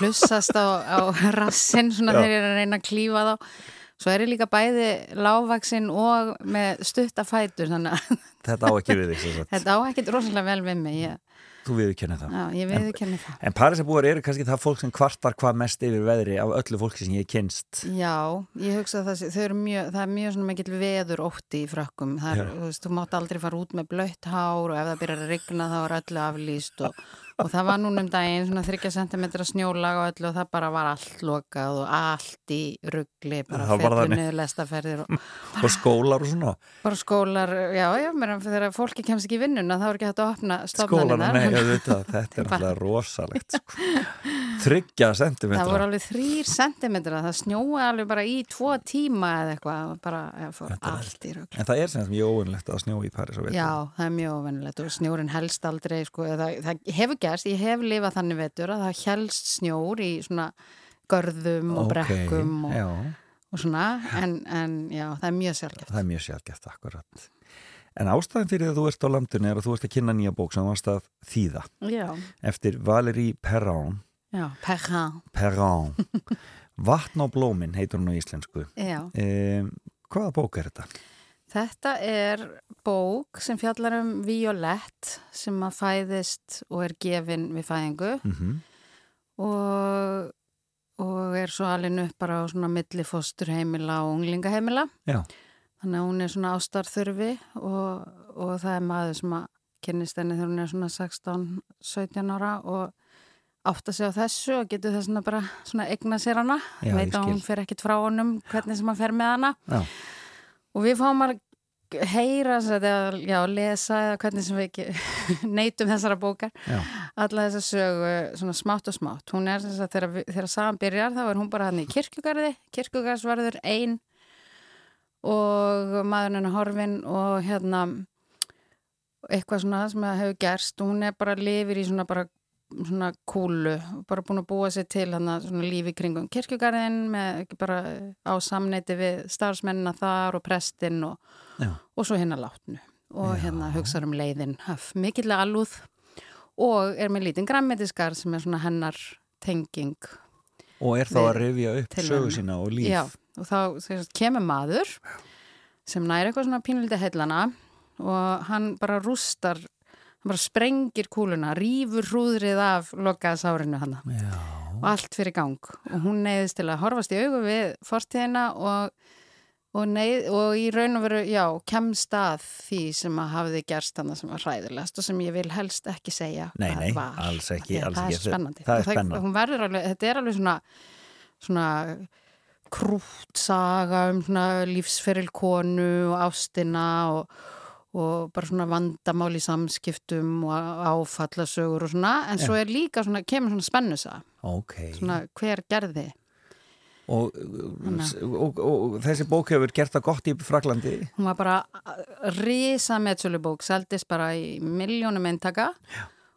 [SPEAKER 6] hlussast á, á rassinn svona þegar ég er að reyna að klífa þá. Svo er ég líka bæði lágvaksinn og með stuttafætur þannig að
[SPEAKER 1] þetta á ekki við þig.
[SPEAKER 6] þetta á ekkert rosalega vel við mig. Ég,
[SPEAKER 1] Þú viðurkenni það.
[SPEAKER 6] já, ég viðurkenni það.
[SPEAKER 1] En Parísarbúar eru kannski það fólk sem kvartar hvað mest yfir veðri af öllu fólki sem ég kynst.
[SPEAKER 6] Já, ég hugsa að það, mjög, það er mjög svona mikill veður ótti í frökkum. Er, þú veist, þú mátt aldrei fara út með blött hár og ef það byrjar að rigna þá er öllu aflýst og, og það var núna um daginn svona 30 cm snjólag og öllu og það bara var allt lokað og allt í ruggli, bara niður lestaferðir og
[SPEAKER 1] Og skólar og svona.
[SPEAKER 6] bara skólar, já, já, mér þegar fólki kemst ekki í vinnuna þá er ekki hægt að opna
[SPEAKER 1] Skólar,
[SPEAKER 6] stofnanina.
[SPEAKER 1] nei, ég veit það. Þetta er alltaf rosalegt. Sko. Þryggja
[SPEAKER 6] Það voru alveg þrýr sentimetra, það snjóði alveg bara í tvo tíma eða eitthvað, bara ja, fór
[SPEAKER 1] Þetta
[SPEAKER 6] allt í rugg.
[SPEAKER 1] En það er sem mjög óvinnlegt að snjó í París og
[SPEAKER 6] Já, það er mjög ofennilegt og snjórin helst aldrei, sko, það, það hefur gerst, ég hef lifað þannig vetur að það helst snjór í svona görðum og brekkum og,
[SPEAKER 1] Já,
[SPEAKER 6] og svona, en, en já, það er mjög sjálfgeft.
[SPEAKER 1] það er mjög sjálfgeft akkurat. En ástæðan fyrir að þú ert á landinu er að þú ert að kynna nýja bók sem að þýða
[SPEAKER 6] Já,
[SPEAKER 1] eftir Valérie Perron
[SPEAKER 6] já, perrin,
[SPEAKER 1] Perron Vatn á blómin heitur hún á íslensku
[SPEAKER 6] já.
[SPEAKER 1] um, Hvaða bók er þetta?
[SPEAKER 6] Þetta er bók sem fjallar um Violett sem að fæðist og er gefin við fæðingu
[SPEAKER 1] Mm
[SPEAKER 6] og, og er svo alveg upp bara á svona milli fósturheimila og unglingaheimila.
[SPEAKER 1] Já,
[SPEAKER 6] Þannig að hún er svona ástarþurfi og, og það er maður sem að kynnist henni þegar hún er svona 16-17 ára og átta sig á þessu og getur þess að bara svona egna sér hana.
[SPEAKER 1] Já,
[SPEAKER 6] Veit að hún fer ekkit frá honum hvernig sem hann fer með hana.
[SPEAKER 1] já,
[SPEAKER 6] Og við fáum að heyra, eða, já, lesa eða hvernig sem við ekki neytum þessara bókar
[SPEAKER 1] já,
[SPEAKER 6] alla þessa sögu svona smátt og smátt. Hún er þess að þegar, þegar sagan byrjar þá er hún bara hann í kirkjugarði, kirkjugarðsvarður ein og maðurinn hennar horfin og hérna eitthvað svona sem að hefur gerst. Og hún er bara lifir í svona bara svona kúlu, bara búin að búa sér til svona lífi kringum kirkjugarðin með bara á samneiti við starfsmennina þar og prestinn og,
[SPEAKER 1] já.
[SPEAKER 6] og svo hérna látnu og hérna hugsaður um leiðin. Haf, mikillega alúð og er með lítinn græmmetiskar sem er svona hennar tenging
[SPEAKER 1] Og er þá að rifja upp sögu sína og líf.
[SPEAKER 6] Já, og þá sagt, kemur maður sem næri eitthvað svona pínulítið heillana og hann bara rústar hann bara sprengir kúluna rýfur hrúðrið af lokaða sárinu hann og allt fyrir gang og hún neyðist til að horfast í augu við fortíðina og, og, neyð, og í raun og veru, já, kemst að því sem að hafiði gerst hann sem var hræðilegast og sem ég vil helst ekki segja
[SPEAKER 1] Nei,
[SPEAKER 6] hvað
[SPEAKER 1] nei,
[SPEAKER 6] var.
[SPEAKER 1] alls ekki,
[SPEAKER 6] Því að
[SPEAKER 1] alls
[SPEAKER 6] það
[SPEAKER 1] ekki.
[SPEAKER 6] er spennandi
[SPEAKER 1] Það er spennandi.
[SPEAKER 6] alveg, þetta er alveg svona svona krútt saga um svona lífsferil konu og ástina og, og bara svona vandamál í samskiptum og áfallasögur og svona, en svo er líka svona, kemur svona spennusa,
[SPEAKER 1] ok.
[SPEAKER 6] Svona hver gerði?
[SPEAKER 1] Og, og, og, þessi bók hefur gert það gott í Fraklandi
[SPEAKER 6] Hún var bara risa metsölubók, seldist bara í miljónum eintaka.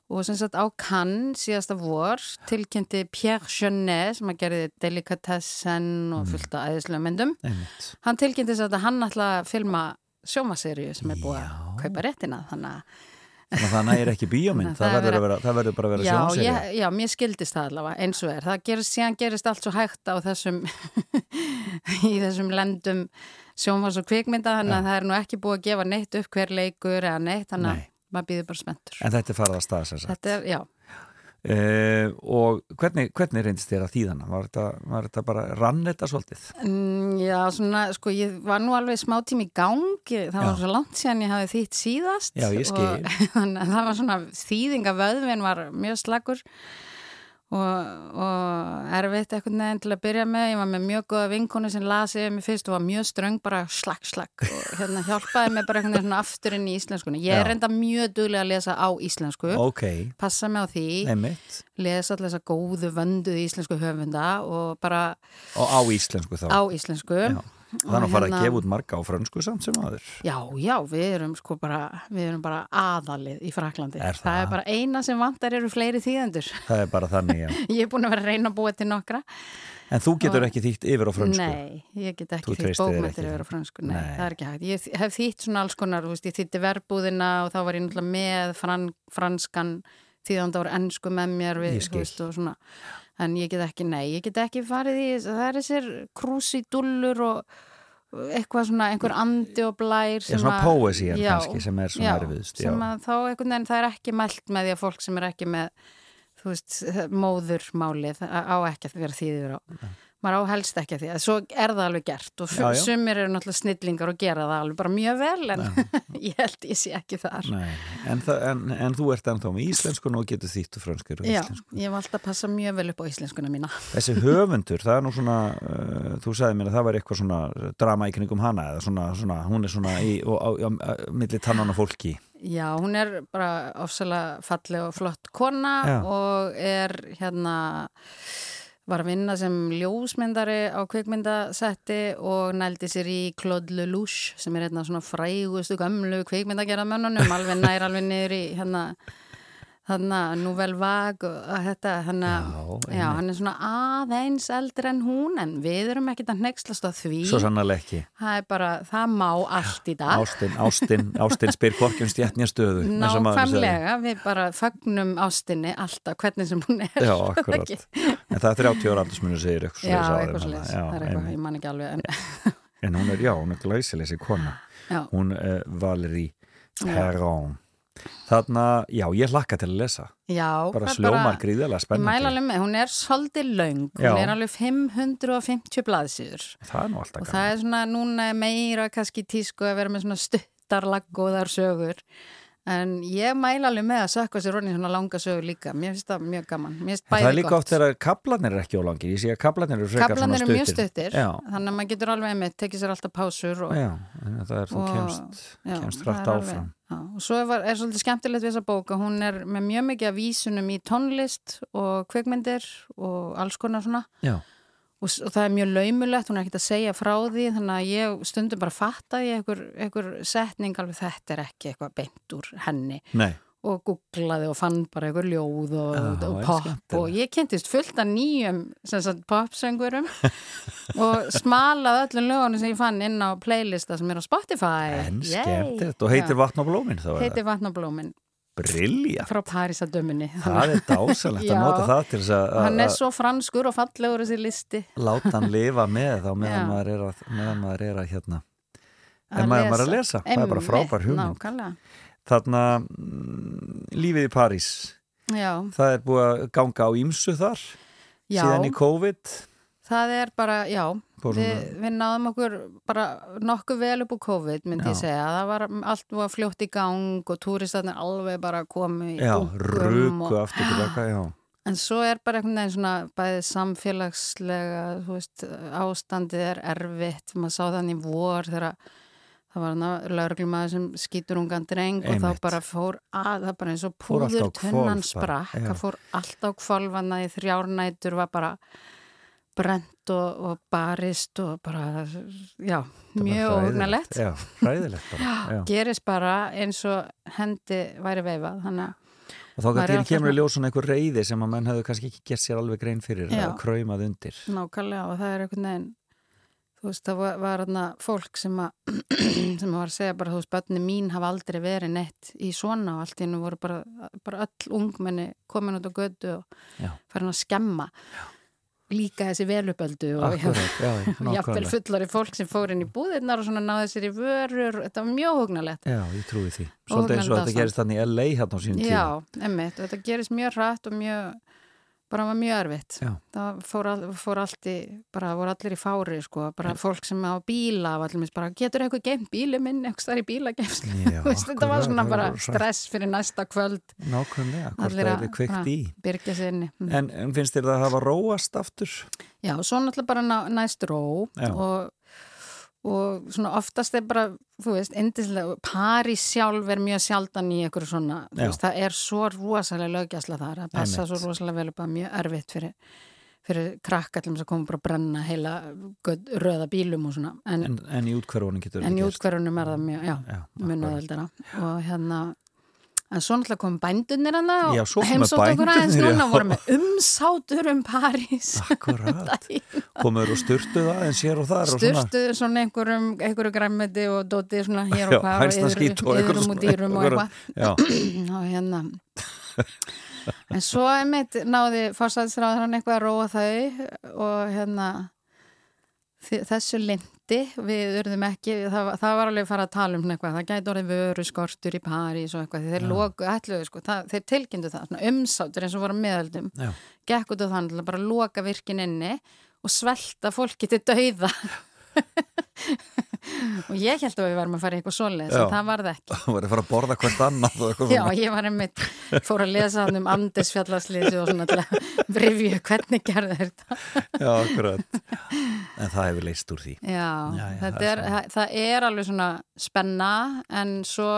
[SPEAKER 6] Og sem sagt á Cannes síðasta vor tilkynnti Pierre Jeunet sem að gerði Delicatessen og fullt af æðislega myndum.
[SPEAKER 1] Einmitt.
[SPEAKER 6] hann tilkynnti þess að hann ætla að filma sjómaserju sem er búið
[SPEAKER 1] Já.
[SPEAKER 6] að kaupa réttina þannig að
[SPEAKER 1] það nægir ekki bíómynd, það,
[SPEAKER 6] það er
[SPEAKER 1] vera, það verður bara að vera
[SPEAKER 6] já,
[SPEAKER 1] sjónserja.
[SPEAKER 6] ég, já, mér skildist það allavega eins og er, það gerist, síðan gerist allt svo hægt á þessum í þessum lendum sjónvars og kvikmynda þannig að það er nú ekki búið að gefa neitt upp hver leikur eða neitt, þannig
[SPEAKER 1] Nei.
[SPEAKER 6] að maður býður bara spenntur
[SPEAKER 1] En þetta er farað að staða sér sagt.
[SPEAKER 6] þetta er, já,
[SPEAKER 1] Uh, og hvernig, hvernig reyndist þér að þýðana? Var þetta, var þetta bara rann þetta svolítið?
[SPEAKER 6] mm, já, svona, sko ég var nú alveg smá tími í gang, það var
[SPEAKER 1] Já.
[SPEAKER 6] svo langt síðan ég hafði þýtt síðast
[SPEAKER 1] Já, ég skil.
[SPEAKER 6] og það var svona þýðinga vöðvin var mjög slagur og, og erfitt eitthvað neginn til að byrja með ég var með mjög góða vinkonu sem lasi mig fyrst og var mjög ströng, bara slagg, slagg og hérna hjálpaði mig bara eitthvað svona aftur inn í íslenskunni. Ég er enda mjög duglega að lesa á íslensku,
[SPEAKER 1] Ok,
[SPEAKER 6] passa mig á því
[SPEAKER 1] einmitt.
[SPEAKER 6] lesa alltaf þessa góðu, vönduðu íslensku höfunda og bara
[SPEAKER 1] Og á íslensku þá.
[SPEAKER 6] á íslensku
[SPEAKER 1] Já. Þannig að fara að
[SPEAKER 6] hérna-
[SPEAKER 1] gefa út marga á frönsku samt sem aður.
[SPEAKER 6] Já, já, við erum sko bara, við erum bara aðalið í Fraklandi.
[SPEAKER 1] Er það?
[SPEAKER 6] er bara eina sem vantar eru fleiri þýðendur.
[SPEAKER 1] Það er bara þannig, já.
[SPEAKER 6] Ég er búin að vera að reyna að búa til nokkra.
[SPEAKER 1] En þú getur ekki þýtt yfir á frönsku?
[SPEAKER 6] Nei, ég get ekki þýtt
[SPEAKER 1] ekki.
[SPEAKER 6] yfir á fransku. Nei,
[SPEAKER 1] Nei.
[SPEAKER 6] það er ekki hægt. Ég hef þýtt svona alls konar, þú veist, ég þýtti verbúðina og þá var ég náttúrulega með fran, franskan þýðan það voru ennsku með mér við,
[SPEAKER 1] Ég
[SPEAKER 6] veist, og. En ég get ekki, nei, ég get ekki farið í, það er þessir krúsidullur og eitthvað svona, einhver andi og blær
[SPEAKER 1] Já,
[SPEAKER 6] sem
[SPEAKER 1] svona
[SPEAKER 6] að-
[SPEAKER 1] poesían
[SPEAKER 6] Já,
[SPEAKER 1] kannski sem er svona
[SPEAKER 6] já,
[SPEAKER 1] erfiðst.
[SPEAKER 6] sem að þá einhvern veginn það er ekki mælt með því að fólk sem er ekki með þú veist, móðurmálið á ekki að vera þýður á maður á helst ekki að því að svo er það alveg gert og
[SPEAKER 1] Já, já.
[SPEAKER 6] sumir eru náttúrulega snillingar og gera það alveg bara mjög vel en ég held ég sé ekki þar
[SPEAKER 1] en, það, en, en þú ert ennþá með íslenskun og getur þýtt og frönskur og
[SPEAKER 6] Já,
[SPEAKER 1] íslensku.
[SPEAKER 6] ég alltaf að passa mjög vel upp á íslenskuna mína
[SPEAKER 1] Þessi höfundur, það er nú svona, uh, þú sagði mér að það var eitthvað svona drama í kringum hana eða svona, svona hún er svona í, og, á, á, á, milli tannan á fólki.
[SPEAKER 6] Já, hún er bara ofsalega falleg og flott kona
[SPEAKER 1] Já.
[SPEAKER 6] og er hérna var að vinna sem ljósmyndari á kvikmyndasetti og nældi sér í Claude Lelouch sem er hérna svona frægustu gamlu kvikmyndagerðamönnunum alveg nær alveg niður í hérna Þannig að Nouvelle Vague og þetta,
[SPEAKER 1] Já,
[SPEAKER 6] já,
[SPEAKER 1] einmitt.
[SPEAKER 6] hann er svona aðeins eldri en hún en við erum ekkert að hnekslast á því.
[SPEAKER 1] Svo sannarlega ekki.
[SPEAKER 6] Það er bara, það má allt í dag.
[SPEAKER 1] Ástin, Ástin, Ástin spyr hvorkjum stjætnja stöðu.
[SPEAKER 6] Nákvæmlega, við bara fagnum ástinni alltaf hvernig sem hún er.
[SPEAKER 1] Já, akkurat. En það er 30 ára aldursmunu segir eitthvað
[SPEAKER 6] Já,
[SPEAKER 1] svoleiðis á þeim
[SPEAKER 6] eitthvað sliðis.
[SPEAKER 1] Já,
[SPEAKER 6] Það er eitthvað, ég man ekki alveg. En,
[SPEAKER 1] En hún er, já, hún er glæsileg sér kona.
[SPEAKER 6] já,
[SPEAKER 1] Hún uh, Valerie Perron. Þarna, já, ég hlakka til að lesa.
[SPEAKER 6] já,
[SPEAKER 1] Bara sljómar gríðalega
[SPEAKER 6] Ég mæla
[SPEAKER 1] spennandi.
[SPEAKER 6] alveg með, hún er svolítið hún
[SPEAKER 1] Já.
[SPEAKER 6] er alveg 550 blaðsýður
[SPEAKER 1] Það er nú alltaf
[SPEAKER 6] og það er svona núna meira kannski tísku að vera með svona stuttarlaggóðar sögur en ég mæla alveg með að sökka sér ronin svona langa sögur líka, mér finnst það mjög gaman. Mér finnst
[SPEAKER 1] En það er
[SPEAKER 6] bæði
[SPEAKER 1] líka
[SPEAKER 6] gott.
[SPEAKER 1] þegar kablarnir er ekki ólangir. Ég sé að kablarnir eru frekar svona
[SPEAKER 6] eru mjög
[SPEAKER 1] stuttir.
[SPEAKER 6] stuttir,
[SPEAKER 1] Já,
[SPEAKER 6] þannig að maður getur alveg einmitt, tekið sér alltaf pásur og,
[SPEAKER 1] já, en það er þú kemst, kemst
[SPEAKER 6] alveg-
[SPEAKER 1] áfram.
[SPEAKER 6] Já, og svo er, er svolítið skemmtilegt við þessa bóka, hún er með mjög mikið af vísunum í tónlist og kvikmyndir og alls konar svona.
[SPEAKER 1] Já,
[SPEAKER 6] og, og það er mjög laumulegt, hún er ekkert að segja frá því þannig að ég stundum bara fatta ég einhver, einhver setning alveg þetta er ekki eitthvað beint úr henni
[SPEAKER 1] nei,
[SPEAKER 6] og googlaði og fann bara einhver ljóð og,
[SPEAKER 1] Já,
[SPEAKER 6] og pop og ég kynntist fullt af nýjum popsöngurum og smalaði öllum lögunum sem ég fann inn á playlista sem er á Spotify
[SPEAKER 1] en
[SPEAKER 6] Yay!
[SPEAKER 1] skemmtilegt. Og heitir
[SPEAKER 6] Já,
[SPEAKER 1] vatn og blómin þá er
[SPEAKER 6] heitir. Vatnablómin
[SPEAKER 1] Brilja.
[SPEAKER 6] frá Parísadöminni
[SPEAKER 1] Það er dásalegt að nota það til þess að-
[SPEAKER 6] hann
[SPEAKER 1] að
[SPEAKER 6] er svo franskur og fallegur þessi listi
[SPEAKER 1] láta hann lifa með þá meðan maður er að, maður er að hérna.
[SPEAKER 6] Að
[SPEAKER 1] En maður er að lesa, það er bara
[SPEAKER 6] Einmitt,
[SPEAKER 1] frábær hugmynd.
[SPEAKER 6] nákvæmlega.
[SPEAKER 1] Þarna, mm, lífið í París,
[SPEAKER 6] Já,
[SPEAKER 1] það er búið að ganga á ímsu þar,
[SPEAKER 6] já
[SPEAKER 1] síðan í COVID.
[SPEAKER 6] það er bara, já við, við náðum okkur bara nokkuð vel upp úr COVID myndi
[SPEAKER 1] Já.
[SPEAKER 6] ég segja, það var allt var fljótt í gang og túristarnir alveg bara komu í og,
[SPEAKER 1] já.
[SPEAKER 6] en svo er bara einhvern veginn svona bæðið samfélagslega þú veist, ástandið er erfitt maður sá þannig vor þegar það var hana lauruglumæður sem skýtur ungan dreng og
[SPEAKER 1] Einmitt.
[SPEAKER 6] þá bara fór að, það bara eins og púður
[SPEAKER 1] bara,
[SPEAKER 6] sprakk, það fór allt á kvolvanna í þrjárnætur var bara brent og, og barist og bara, já, mjög ógnalegt
[SPEAKER 1] Já, hræðilegt bara. Já.
[SPEAKER 6] gerist bara eins og hendi væri veifað þannig að
[SPEAKER 1] og þá kannski kemur í
[SPEAKER 6] svona-
[SPEAKER 1] ljós svona einhver reyði sem að menn hefðu kannski ekki gert sér alveg grein fyrir
[SPEAKER 6] Já.
[SPEAKER 1] eða kraumað undir
[SPEAKER 6] nákvæmlega og það er einhvern veginn þú veist, það var, þarna fólk sem að sem var að segja bara, þú veist, bönni mín hafa aldrei verið neitt í svona og allt í hennu voru bara, bara öll ungmenni komin út á götu og
[SPEAKER 1] Já.
[SPEAKER 6] farin að skemma líka þessi velupöldu og
[SPEAKER 1] Akkurat, já, já,
[SPEAKER 6] og jafnvel
[SPEAKER 1] nákvæmlega.
[SPEAKER 6] fullari fólk sem fór inn í búðirnar og svona náði sér í vörur. Þetta var mjög hugnalegt
[SPEAKER 1] Já, ég trúi því. Svolítið eins og þetta gerist þannig í LA hérna á sínum tíma.
[SPEAKER 6] Já, emmitt, þetta gerist mjög hratt og mjög, bara var mjög erfitt
[SPEAKER 1] Já.
[SPEAKER 6] það fór, all, fór allt í bara voru allir í fári, sko bara fólk sem á bíla, allir bara getur eitthvað geimt bílu minn, eitthvað þar í Veist, þetta var svona bara stress fyrir næsta kvöld
[SPEAKER 1] Nákvæmlega, hvort það
[SPEAKER 6] að-
[SPEAKER 1] er kveikt í
[SPEAKER 6] byrgja sér inni Mm.
[SPEAKER 1] en, en finnst þér það að hafa róast aftur?
[SPEAKER 6] Já, svo náttúrulega bara næst ró
[SPEAKER 1] Já.
[SPEAKER 6] og, og svona oftast er bara, þú veist, indislega, París sjálf er mjög sjaldan í einhverju svona, þú
[SPEAKER 1] Já.
[SPEAKER 6] veist, það er svo rosalega lögjasla þar, að passa
[SPEAKER 1] Einmitt.
[SPEAKER 6] svo rosalega vel upp að mjög erfitt fyrir, fyrir krakka til þess að koma bara að brenna heila röða bílum og svona, en,
[SPEAKER 1] En, en í útkverfunum getur
[SPEAKER 6] en
[SPEAKER 1] þetta
[SPEAKER 6] í
[SPEAKER 1] gerst.
[SPEAKER 6] útkverjunum er það mjög, já,
[SPEAKER 1] Já,
[SPEAKER 6] nöðaldara og hérna En svo náttúrulega kom bændunir hana og heimsótt okkur aðeins núna
[SPEAKER 1] já.
[SPEAKER 6] voru með umsátur um París.
[SPEAKER 1] Akkurat, komur og styrtu það en sér og þar og svona
[SPEAKER 6] svona einhverjum, einhverju græmmiti og dótið svona hér og hvað
[SPEAKER 1] og
[SPEAKER 6] yðrum og dýrum og eitthvað
[SPEAKER 1] Já,
[SPEAKER 6] og hérna en svo einmitt náði fórsæðisráður hann eitthvað að róa þau og hérna þessu lindi við urðum ekki, það, það var alveg að fara að tala um eitthvað, það gæti orðið vöru skortur í París og eitthvað, þeir loku ætluðu sko, það, þeir tilkynntu það, svona umsátur eins og voru meðaldum,
[SPEAKER 1] já,
[SPEAKER 6] gekk út á þannig að bara loka virkin inni og svelta fólki til dauða og ég held að við varum að fara í eitthvað svoleiðis
[SPEAKER 1] Já.
[SPEAKER 6] en það varð ekki
[SPEAKER 1] það var að fara að borða hvert annað eitthvað
[SPEAKER 6] Já, ég var einmitt, fór að lesa hann um andesfjallarslýsi og svona til að brifju hvernig gerði þetta.
[SPEAKER 1] Já, akkurat En það hefur leist úr því
[SPEAKER 6] Já,
[SPEAKER 1] Já, já, það er
[SPEAKER 6] það, það er alveg svona spenna en svo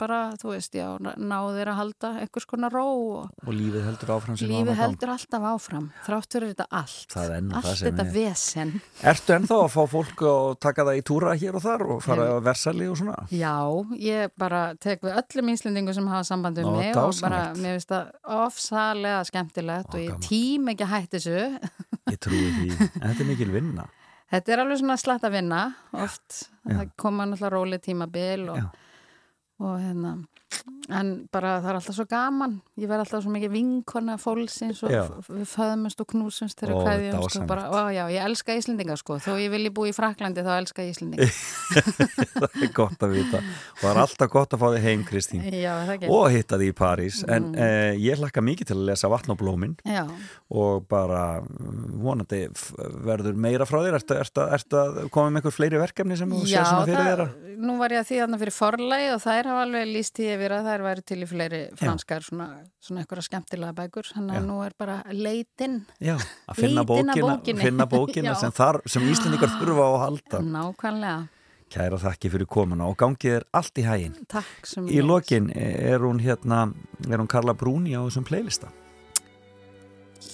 [SPEAKER 6] bara, þú veist, já, náðir að halda einhvers konar ró og
[SPEAKER 1] og lífið heldur áfram
[SPEAKER 6] lífið heldur alltaf áfram, þráttur er þetta allt.
[SPEAKER 1] Það er það
[SPEAKER 6] Allt þetta vesen.
[SPEAKER 1] Ertu ennþá að fá fólk að taka það í túra hér og þar og fara að versali og svona?
[SPEAKER 6] Já, ég bara tek við öllum íslendingum sem hafa samband um
[SPEAKER 1] Ó,
[SPEAKER 6] mig og bara,
[SPEAKER 1] dásamlegt.
[SPEAKER 6] mér finnst það ofsalega skemmtilegt
[SPEAKER 1] Ó,
[SPEAKER 6] og ég
[SPEAKER 1] gaman.
[SPEAKER 6] tím ekki að hætti þessu
[SPEAKER 1] Ég trúi því, en þetta er mikil vinna
[SPEAKER 6] Þetta er alveg svona slatt að vinna oft, það koma náttúrulega róli tímabil og,
[SPEAKER 1] Já.
[SPEAKER 6] og hérna en bara það er alltaf svo gaman. Ég verð alltaf svo mikið vinkona fólksins og
[SPEAKER 1] Já.
[SPEAKER 6] við föðumst og knúsumst þegar
[SPEAKER 1] Ó,
[SPEAKER 6] kveðjumst og
[SPEAKER 1] dásamlegt.
[SPEAKER 6] bara, ó já, ég elska Íslendinga sko, þó ég vilji búi í Fraklandi þá elska ég Íslendinga.
[SPEAKER 1] Það er gott að vita. Og það er alltaf gott að fá þig heim Kristín.
[SPEAKER 6] Já,
[SPEAKER 1] og hitta þig í París. En eh, ég hlakka mikið til að lesa vatn og blómin.
[SPEAKER 6] Já,
[SPEAKER 1] og bara mm, vonandi verður meira frá þér. Ertu, ertu, ertu að koma með einhver fleiri verkefni sem þú
[SPEAKER 6] Já
[SPEAKER 1] svona fyrir þér?
[SPEAKER 6] það, nú var ég að því yfir að þær væri til í fleiri franskar svona, svona eitthvað skemmtilega bækur. Þannig að nú er bara leitin.
[SPEAKER 1] Já, að finna bókina, finna bókina sem, þar, sem Íslendingar þurfa á að halda.
[SPEAKER 6] Nákvæmlega,
[SPEAKER 1] Kæra þakki fyrir komuna og gangið er allt í hægin
[SPEAKER 6] takk sem
[SPEAKER 1] Í lokin er hún hérna er hún Karla Brúni á þessum playlista?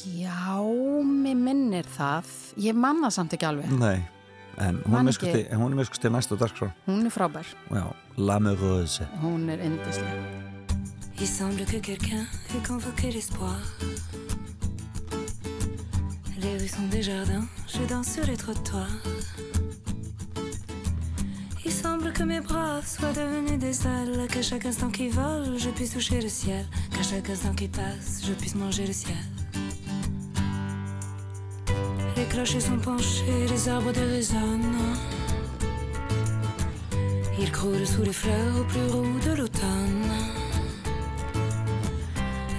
[SPEAKER 6] Já, mér minnir það. Ég man það samt ekki alveg.
[SPEAKER 1] Nei, en hún er hún er miskusti næstu dagskrá
[SPEAKER 6] Hún er frábær,
[SPEAKER 1] Já, L'Amoureuse
[SPEAKER 6] hún er indislega
[SPEAKER 7] Il semble que quelqu'un ait convoqué l'espoir. Les rues sont des jardins, je danse sur les trottoirs. Il semble que mes bras soient devenus des ailes, qu'à chaque instant qui vole, je puisse toucher le ciel, qu'à chaque instant qui passe, je puisse manger le ciel. Clochers sont penchés, les arbres dérésonnent. Ils croulent sous les fleurs au plus roux de l'automne.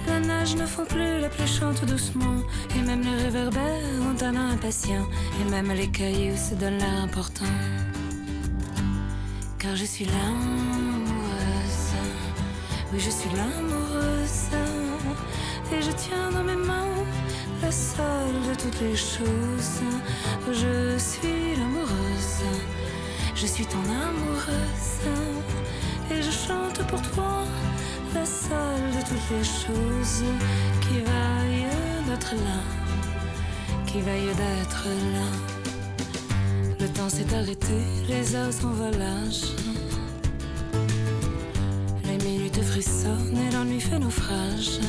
[SPEAKER 7] La nage ne font plus, la pluie chante doucement. Et même les réverbères ont un impatient. Et même les cailloux se donnent l'air important. Car je suis l'amoureuse. Oui, je suis l'amoureuse. Et je tiens dans mes mains la seule de toutes les choses. Je suis l'amoureuse. Je suis ton amoureuse. Et je chante pour toi la seule de toutes les choses qui vaille d'être là, qui vaille d'être là. Le temps s'est arrêté, les heures s'envolagent. Les minutes frissonnent sonne et l'ennui fait naufrage.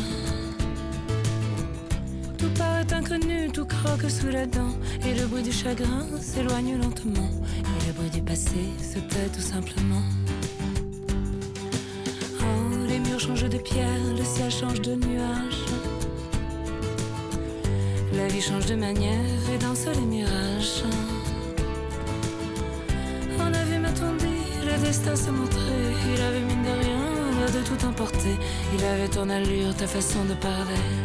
[SPEAKER 7] Croque sous la dent. Et le bruit du chagrin s'éloigne lentement. Et le bruit du passé se tait tout simplement. Oh, les murs changent de pierre, le ciel change de nuage. La vie change de manière et danse les mirages. On a vu m'attendir, le destin se montrer. Il avait mine de rien l'air de tout emporter. Il avait ton allure, ta façon de parler.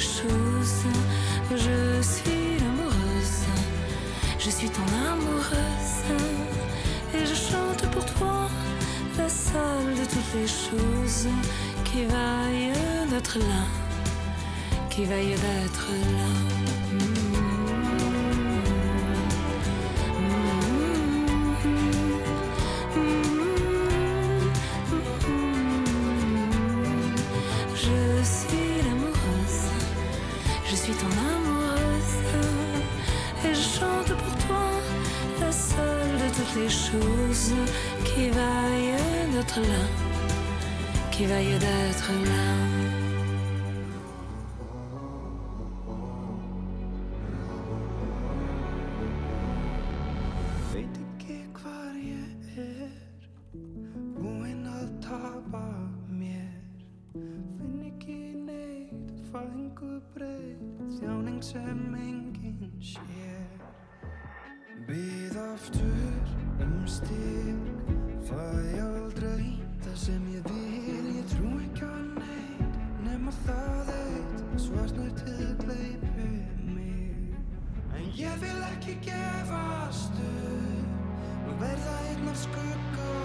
[SPEAKER 7] Choses. Je suis l'amoureuse. Je suis ton amoureuse. Et je chante pour toi la seule de toutes les choses qui vaille d'être là. Qui vaille d'être là.
[SPEAKER 8] Finn ekki neitt Fæðingu breytt Þjáning sem enginn sér. Býð aftur um stík Fæ aldrei það sem ég vil. Ég trú ekki á neitt Nema það eitt Svartnættið gleypi mig. En ég vil ekki gefast upp verða einn af skuggunum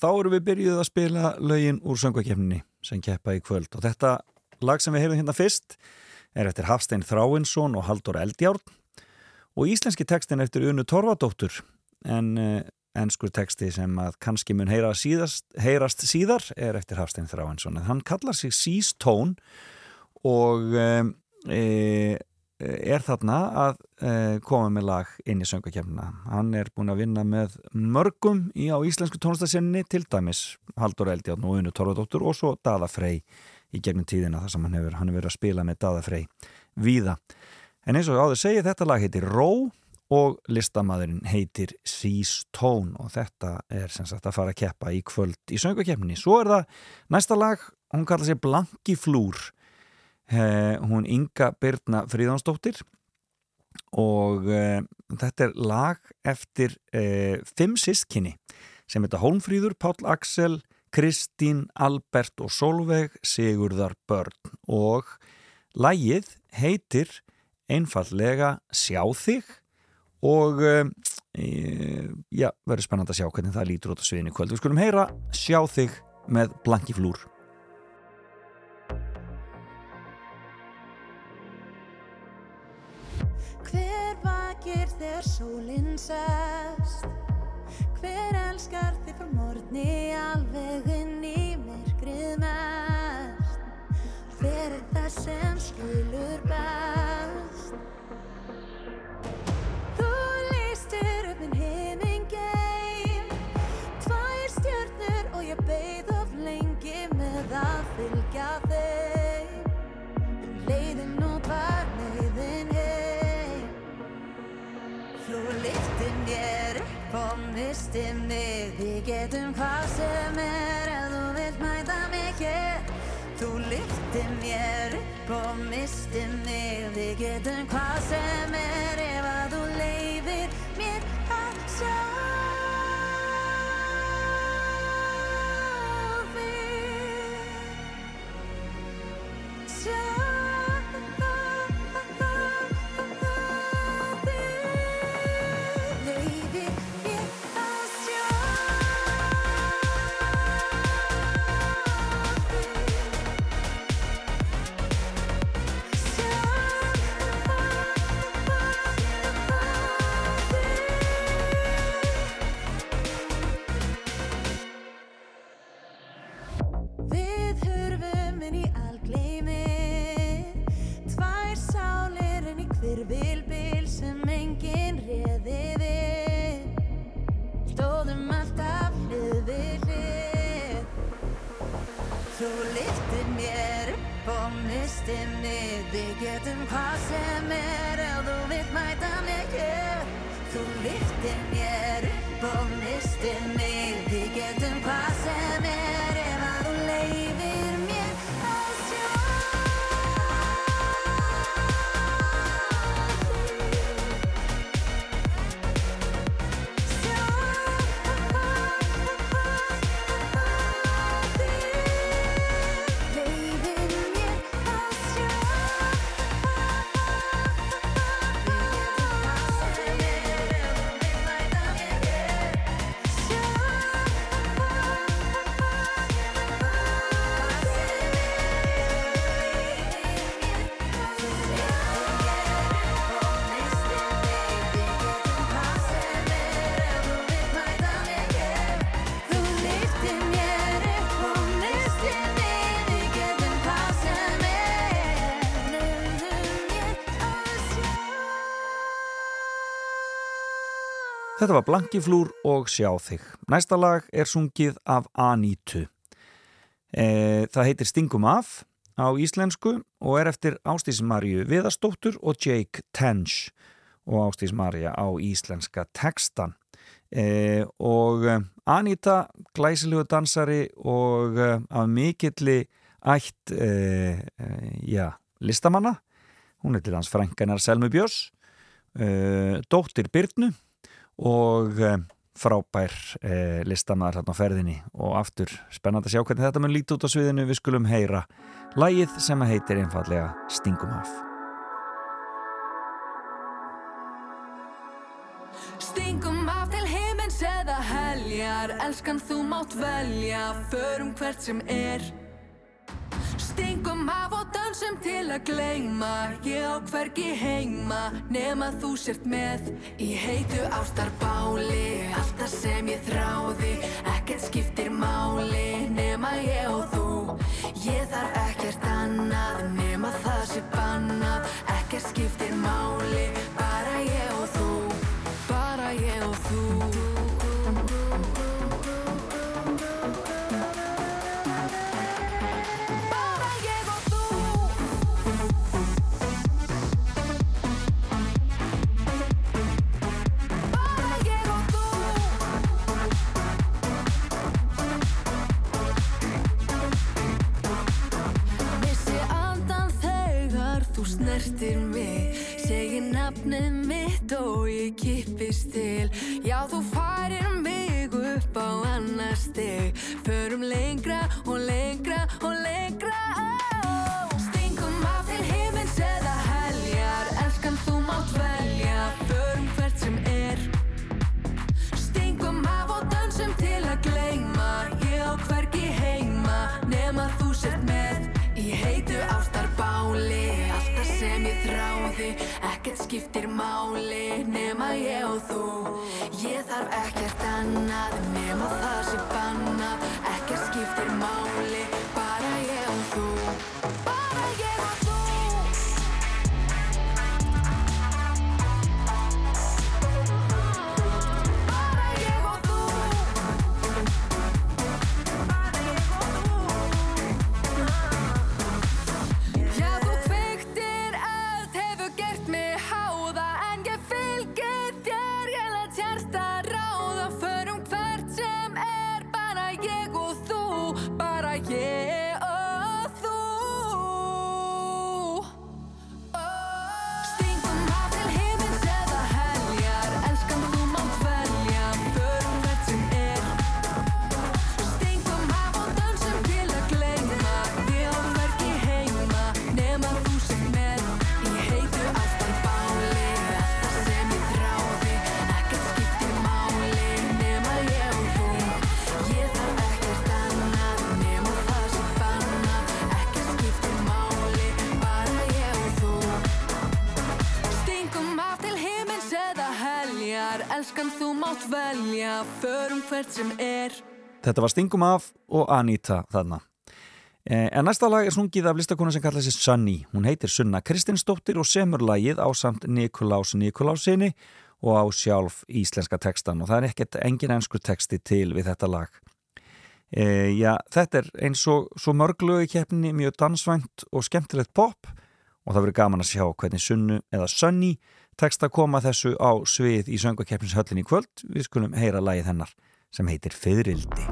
[SPEAKER 1] þá erum við byrjuð að spila lögin úr söngvakefninni sem keppa í kvöld. Og þetta lag sem við heyrðum hérna fyrst er eftir Hafstein Þráinsson og Haldur Eldjárn. Og íslenski textin eftir Unu Torfadóttur en uh, enskur texti sem að kannski mun heyra síðast, heyrast síðar er eftir Hafstein Þráinsson. En hann kallar sig Seas Tone og e, er þarna að uh, koma með lag inn í söngakefnina. Hann er búin að vinna með mörgum í á íslensku tónlistasenni til dæmis Haldur Eldjárn og Unu Torfadóttur og svo Dada Frey í gegnum tíðina þar sem hann hefur, hann hefur verið að spila með Dada Frey víða. En eins og áður segið, þetta lag heitir Ró og listamæðurinn heitir Seas Tone og þetta er sem sagt að fara að keppa í kvöld í söngakefninni. Svo er það næsta lag, hún kallar sér Blanki Flúr eh, hún Inga Birna Fríðansdóttir og eh, þetta er lag eftir eh, fimm sískinni sem heita Hólmfríður, Páll Axel Kristín, Albert og Solveig Sigurðar Börn. Og lagið heitir einfallega Sjá þig. Og eh, eh, já, verður spennand að sjá hvernig það lítur út á sviðinu kvöld. Við skulum heyra Sjá þig með Blanki Flúr
[SPEAKER 4] sólinn sest? Hver elskar þig frá morgni alveg inn í myrkrið mest? Hver er það sem skilur best? Upp og mistir mig. Við getum hvað sem er ef þú vilt mæta mig hér. Þú liftir mér og mistir mig. Við getum hvað sem er ef að þú leifir mér að sjá Við getum hvað sem er ef þú vilt mæta hér. Þú liftir mér upp og mistir mig. Við getum hvað sem er
[SPEAKER 1] Þetta var Blankiflúr og Sjá þig. Næsta lag er sungið af Anítu. E, það heitir Stingum af á íslensku og er eftir Ástís Marju Viðastóttur og Jake Tench og Ástís Marja á íslenska textan. E, og e, Aníta, glæsilegu dansari og e, af mikilli ætt e, e, já, listamanna. Hún er til hans frænkanar Selmu Björns, dóttir Byrnu og eh, frábær eh, listamæður þarna á ferðinni. Og aftur spennandi að sjá hvernig þetta mun líti út á sviðinu. Við skulum heyra lægið sem heitir einfallega Stingum af.
[SPEAKER 9] Stingum af til heimins eða heljar. Elskan þú mátt velja. Förum hvert sem er Stingum af og dansum til að gleyma. Ég á hvergi heima Nema þú sért með. Í heitu ástarbáli Alltaf sem ég þráði Ekkert skiptir máli Nema ég og þú. Ég þarf ekkert annað Nema það sé bannað Ekkert skiptir snertir mig. Segir nafnið mitt og ég kippist til. Já, þú færir mig upp á annar stig. Förum lengra og lengra og lengra. Oh. Stingum af til himins eða heljar. Elskan þú mátt velja. Förum hvert sem er. Stingum af og dansum til að gleyma. Ég á hvergi heima Nema þú sért með. Í heitu ástarbáli skiptir máli Nema ég og þú. Ég þarf ekkert annað Nema það sem bannað. Ekkert skiptir máli hvert sem er
[SPEAKER 1] Þetta var Stingum af og Anita þarna. Eh, En næsta lag er sungið af listakona sem kallar sig Sunny. Hún heitir Sunna Kristinsdóttir og semur lagið á samt Nikolás Nikolásinni og á sjálf íslenska textan og það er ekkert engin ennskur texti til við þetta lag. E, já, þetta er eins og í keppninni mjög dansvænt og skemmtilegt pop og það verður gaman að sjá hvernig Sunnu eða Sunny tekst að koma þessu á svið í söngakeppnishöllinni í kvöld. Við skulum heyra lagið hennar sem heitir Fyðrildi.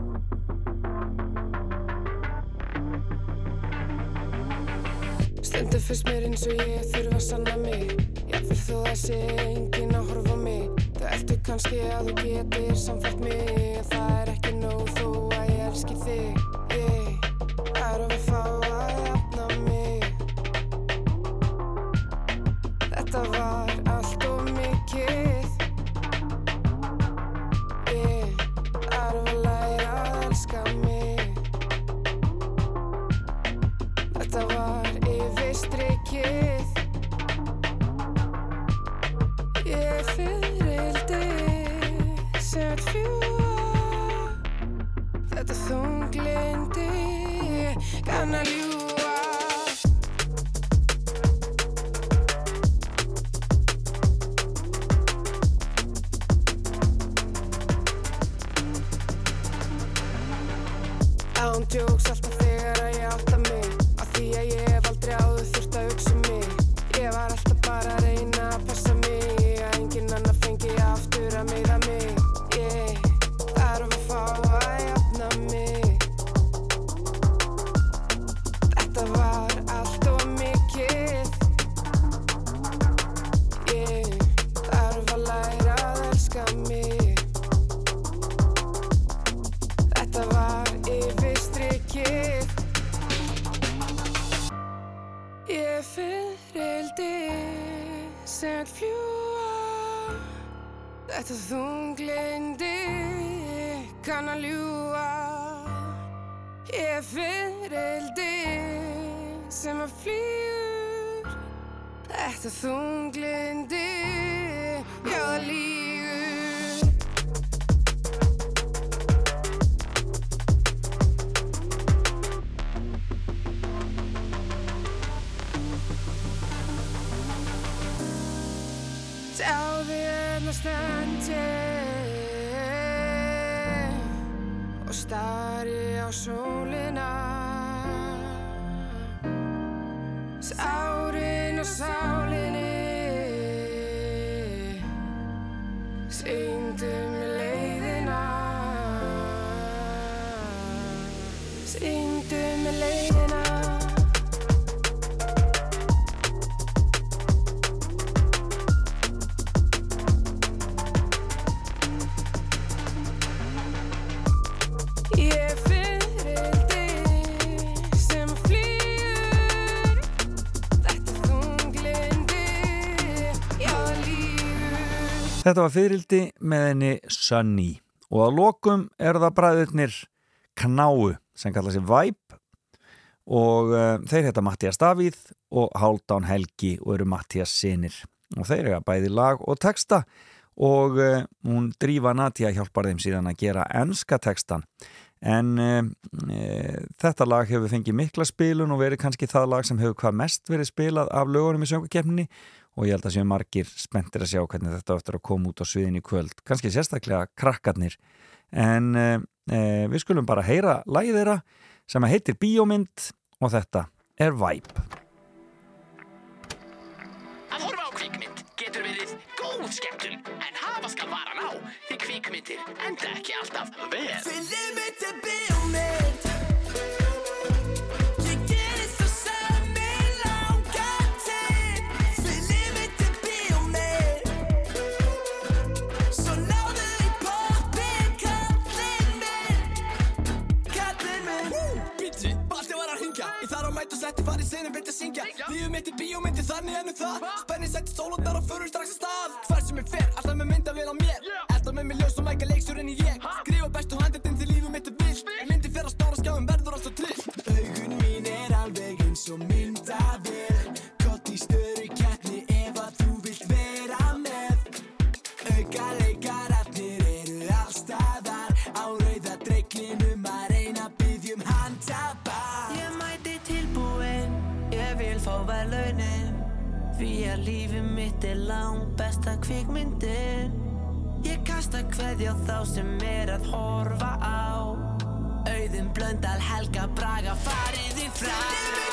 [SPEAKER 10] Stundum fyrst mér eins og ég þurfa að sanna mig. Jafnvel þó það sé enginn að horfa mig. Þau eldu kannski að þú getur samfært mig. Það er ekki nóg þó að ég elski þig. Ég er að fá að Þetta þunglindi kann að ljúa Án djóks alltaf þegar að ég átta mig. Af því að ég hef aldrei áður þurft að hugsa um mig. Ég var alltaf bara að reyna að passa mig. Að enginn annar fengi aftur að meiða mig. Ég þarf að fá að jafna mig. Þetta var allt og mikið. Ég þarf að læra að elska mig. Þetta var sem fljúa Þetta þunglindi kann að ljúa Ég fyririldi sem að flýgur. Þetta þunglindi, ég og stari á sólina. Sárin
[SPEAKER 1] Þetta var fyririldi með henni Sunny. Og að lokum er það bræðurnir Knáu sem kalla sig Vibe. Og uh, þeir heita Mattias Davíð og Hálfdán Helgi og eru Mattias sinir og þeir eru bæði lag og texta. Og uh, hún Drífa Natja hjálpar þeim síðan að gera enska textan en uh, þetta lag hefur fengið mikla spilun og verið kannski það lag sem hefur hvað mest verið spilað af lögurum í söngakefninni og ég held að séu margir spenntir að sjá hvernig þetta áttur að koma út á sviðin í kvöld. Kannski sérstaklega krakkarnir. En uh, við skulum bara heyra lagið þeirra sem heitir Bíómynd og þetta er Vibe.
[SPEAKER 11] Að horfa á kvikmynd getur verið góð skemmtun en hafa skal varan á því kvikmyndir enda ekki alltaf vel.
[SPEAKER 8] Mitt er bíómynd
[SPEAKER 12] setti farið sinni vildi syngja. Lífið mitt í bíómyndi þannig ennum það. Spenni setti sólundar og förur strax að stað. Hver sem ég fer, alltaf með mynda vel á mér. Alltaf með mig ljós og mæka leiksjörinn í ég. Skrifa bestu handetinn til lífið mitt er vilt Myndi fer á stóra skjáum verður alltaf trill Augun mín er alveg eins og myndavél
[SPEAKER 8] ég vil fá verðlaunin. Því að lífið mitt er lang besta kvikmyndin. Ég kasta á þá sem er að horfa á. Auðum blöndal helga braga farið í frá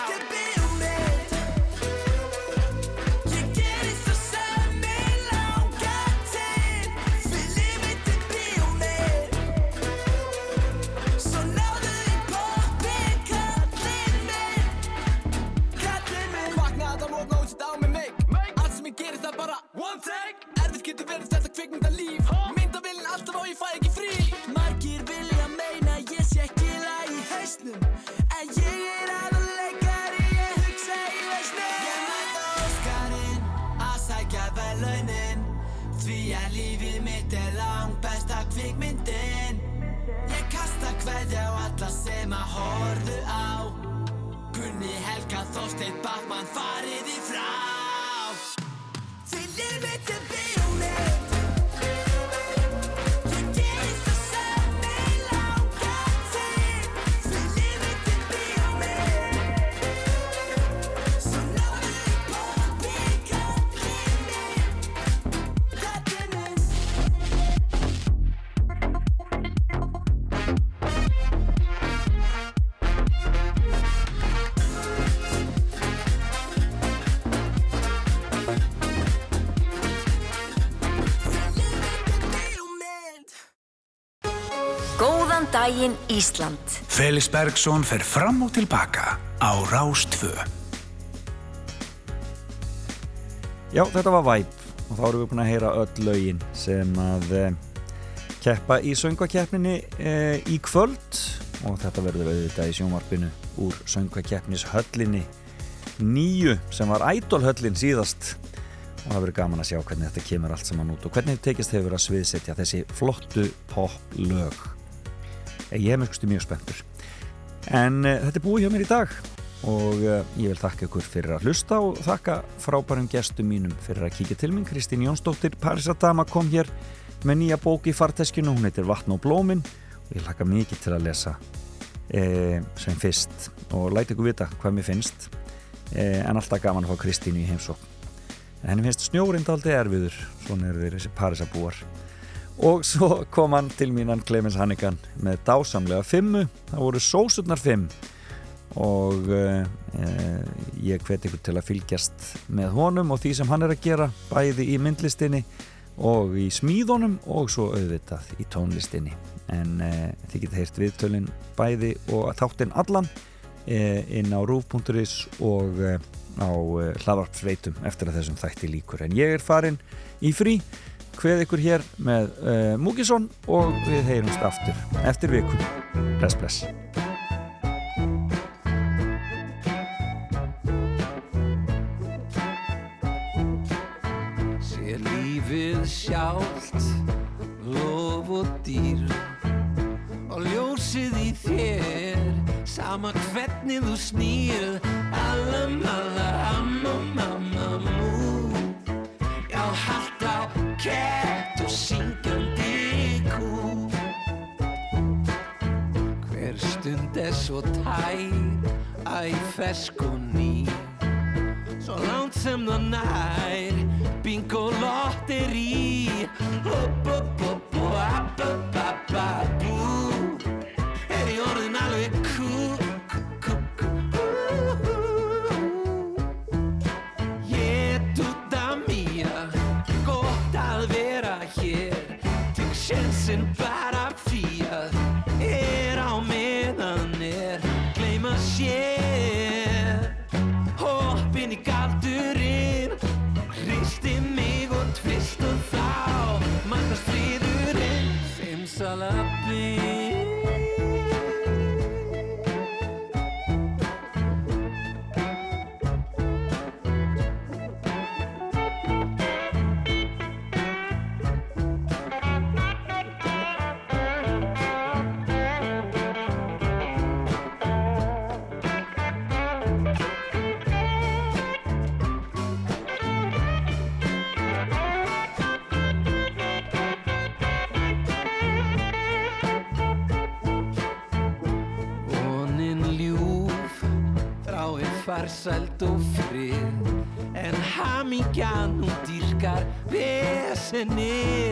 [SPEAKER 8] sem horfu á Gunni Helga Þorsteinn Bachmann farið í frá. Líf mitt er
[SPEAKER 13] daginn Ísland.
[SPEAKER 14] Felix Bergsson fer fram og tilbaka á Rástvö.
[SPEAKER 1] Já, þetta var Vibe og þá erum við búin að heyra öll lögin sem að eh, keppa í söngvakeppninni eh, í kvöld og þetta verður auðvitað í sjónvarpinu úr söngvakeppnis höllinni nýju sem var ædolhöllin síðast og það verður gaman að sjá hvernig þetta kemur allt saman út og hvernig þetta tekist hefur að sviðsetja þessi flottu pop lög ég hef mjög skusti mjög spenntur. En uh, þetta er búið hjá mér í dag og uh, ég vil þakka ykkur fyrir að hlusta og þakka frábærum gestum mínum fyrir að kíkja til minn Kristín Jónsdóttir Parísadama kom hér með nýja bók í farteskinu, hún heitir Vatn og blómin og ég hlakka mikið til að lesa eh, sem fyrst. Og læti ykkur vita hvað mér finnst eh, en alltaf gaman að fá Kristínu í heimsókn. En henni finnst snjórind aldrei erfiður svona eru þeir þessi Parísabúar og svo kom hann til mínan Clemens Hannigan með dásamlega fimmu. Það voru sósurnar fimm. Og uh, uh, ég hveti ykkur til að fylgjast með honum og því sem hann er að gera bæði í myndlistinni og í smíðunum og svo auðvitað í tónlistinni. En uh, þið getið heyrt viðtölin bæði og þáttinn allan inn á rúf.is og á hlaðvarpsveitum eftir að þessum þætti líkur en ég er farin í frí hveð ykkur hér með eh, uh, Múkisson og við heyrumst aftur eftir viku. Bless, bless.
[SPEAKER 2] Við sjált, lof og dýr og ljósið í þér, sama hvernig þú snýr stund er svo tætt Æ, fersk og ný. Svo langt sem það nær Bingo lotteri Hopp, hopp, hopp og app, app, app, app Er í orðin alveg kúk, kúk, kúk Ég tuta mína Gott að vera hér. Tygg sjensin bæ líkjan hún dýrkar vesenni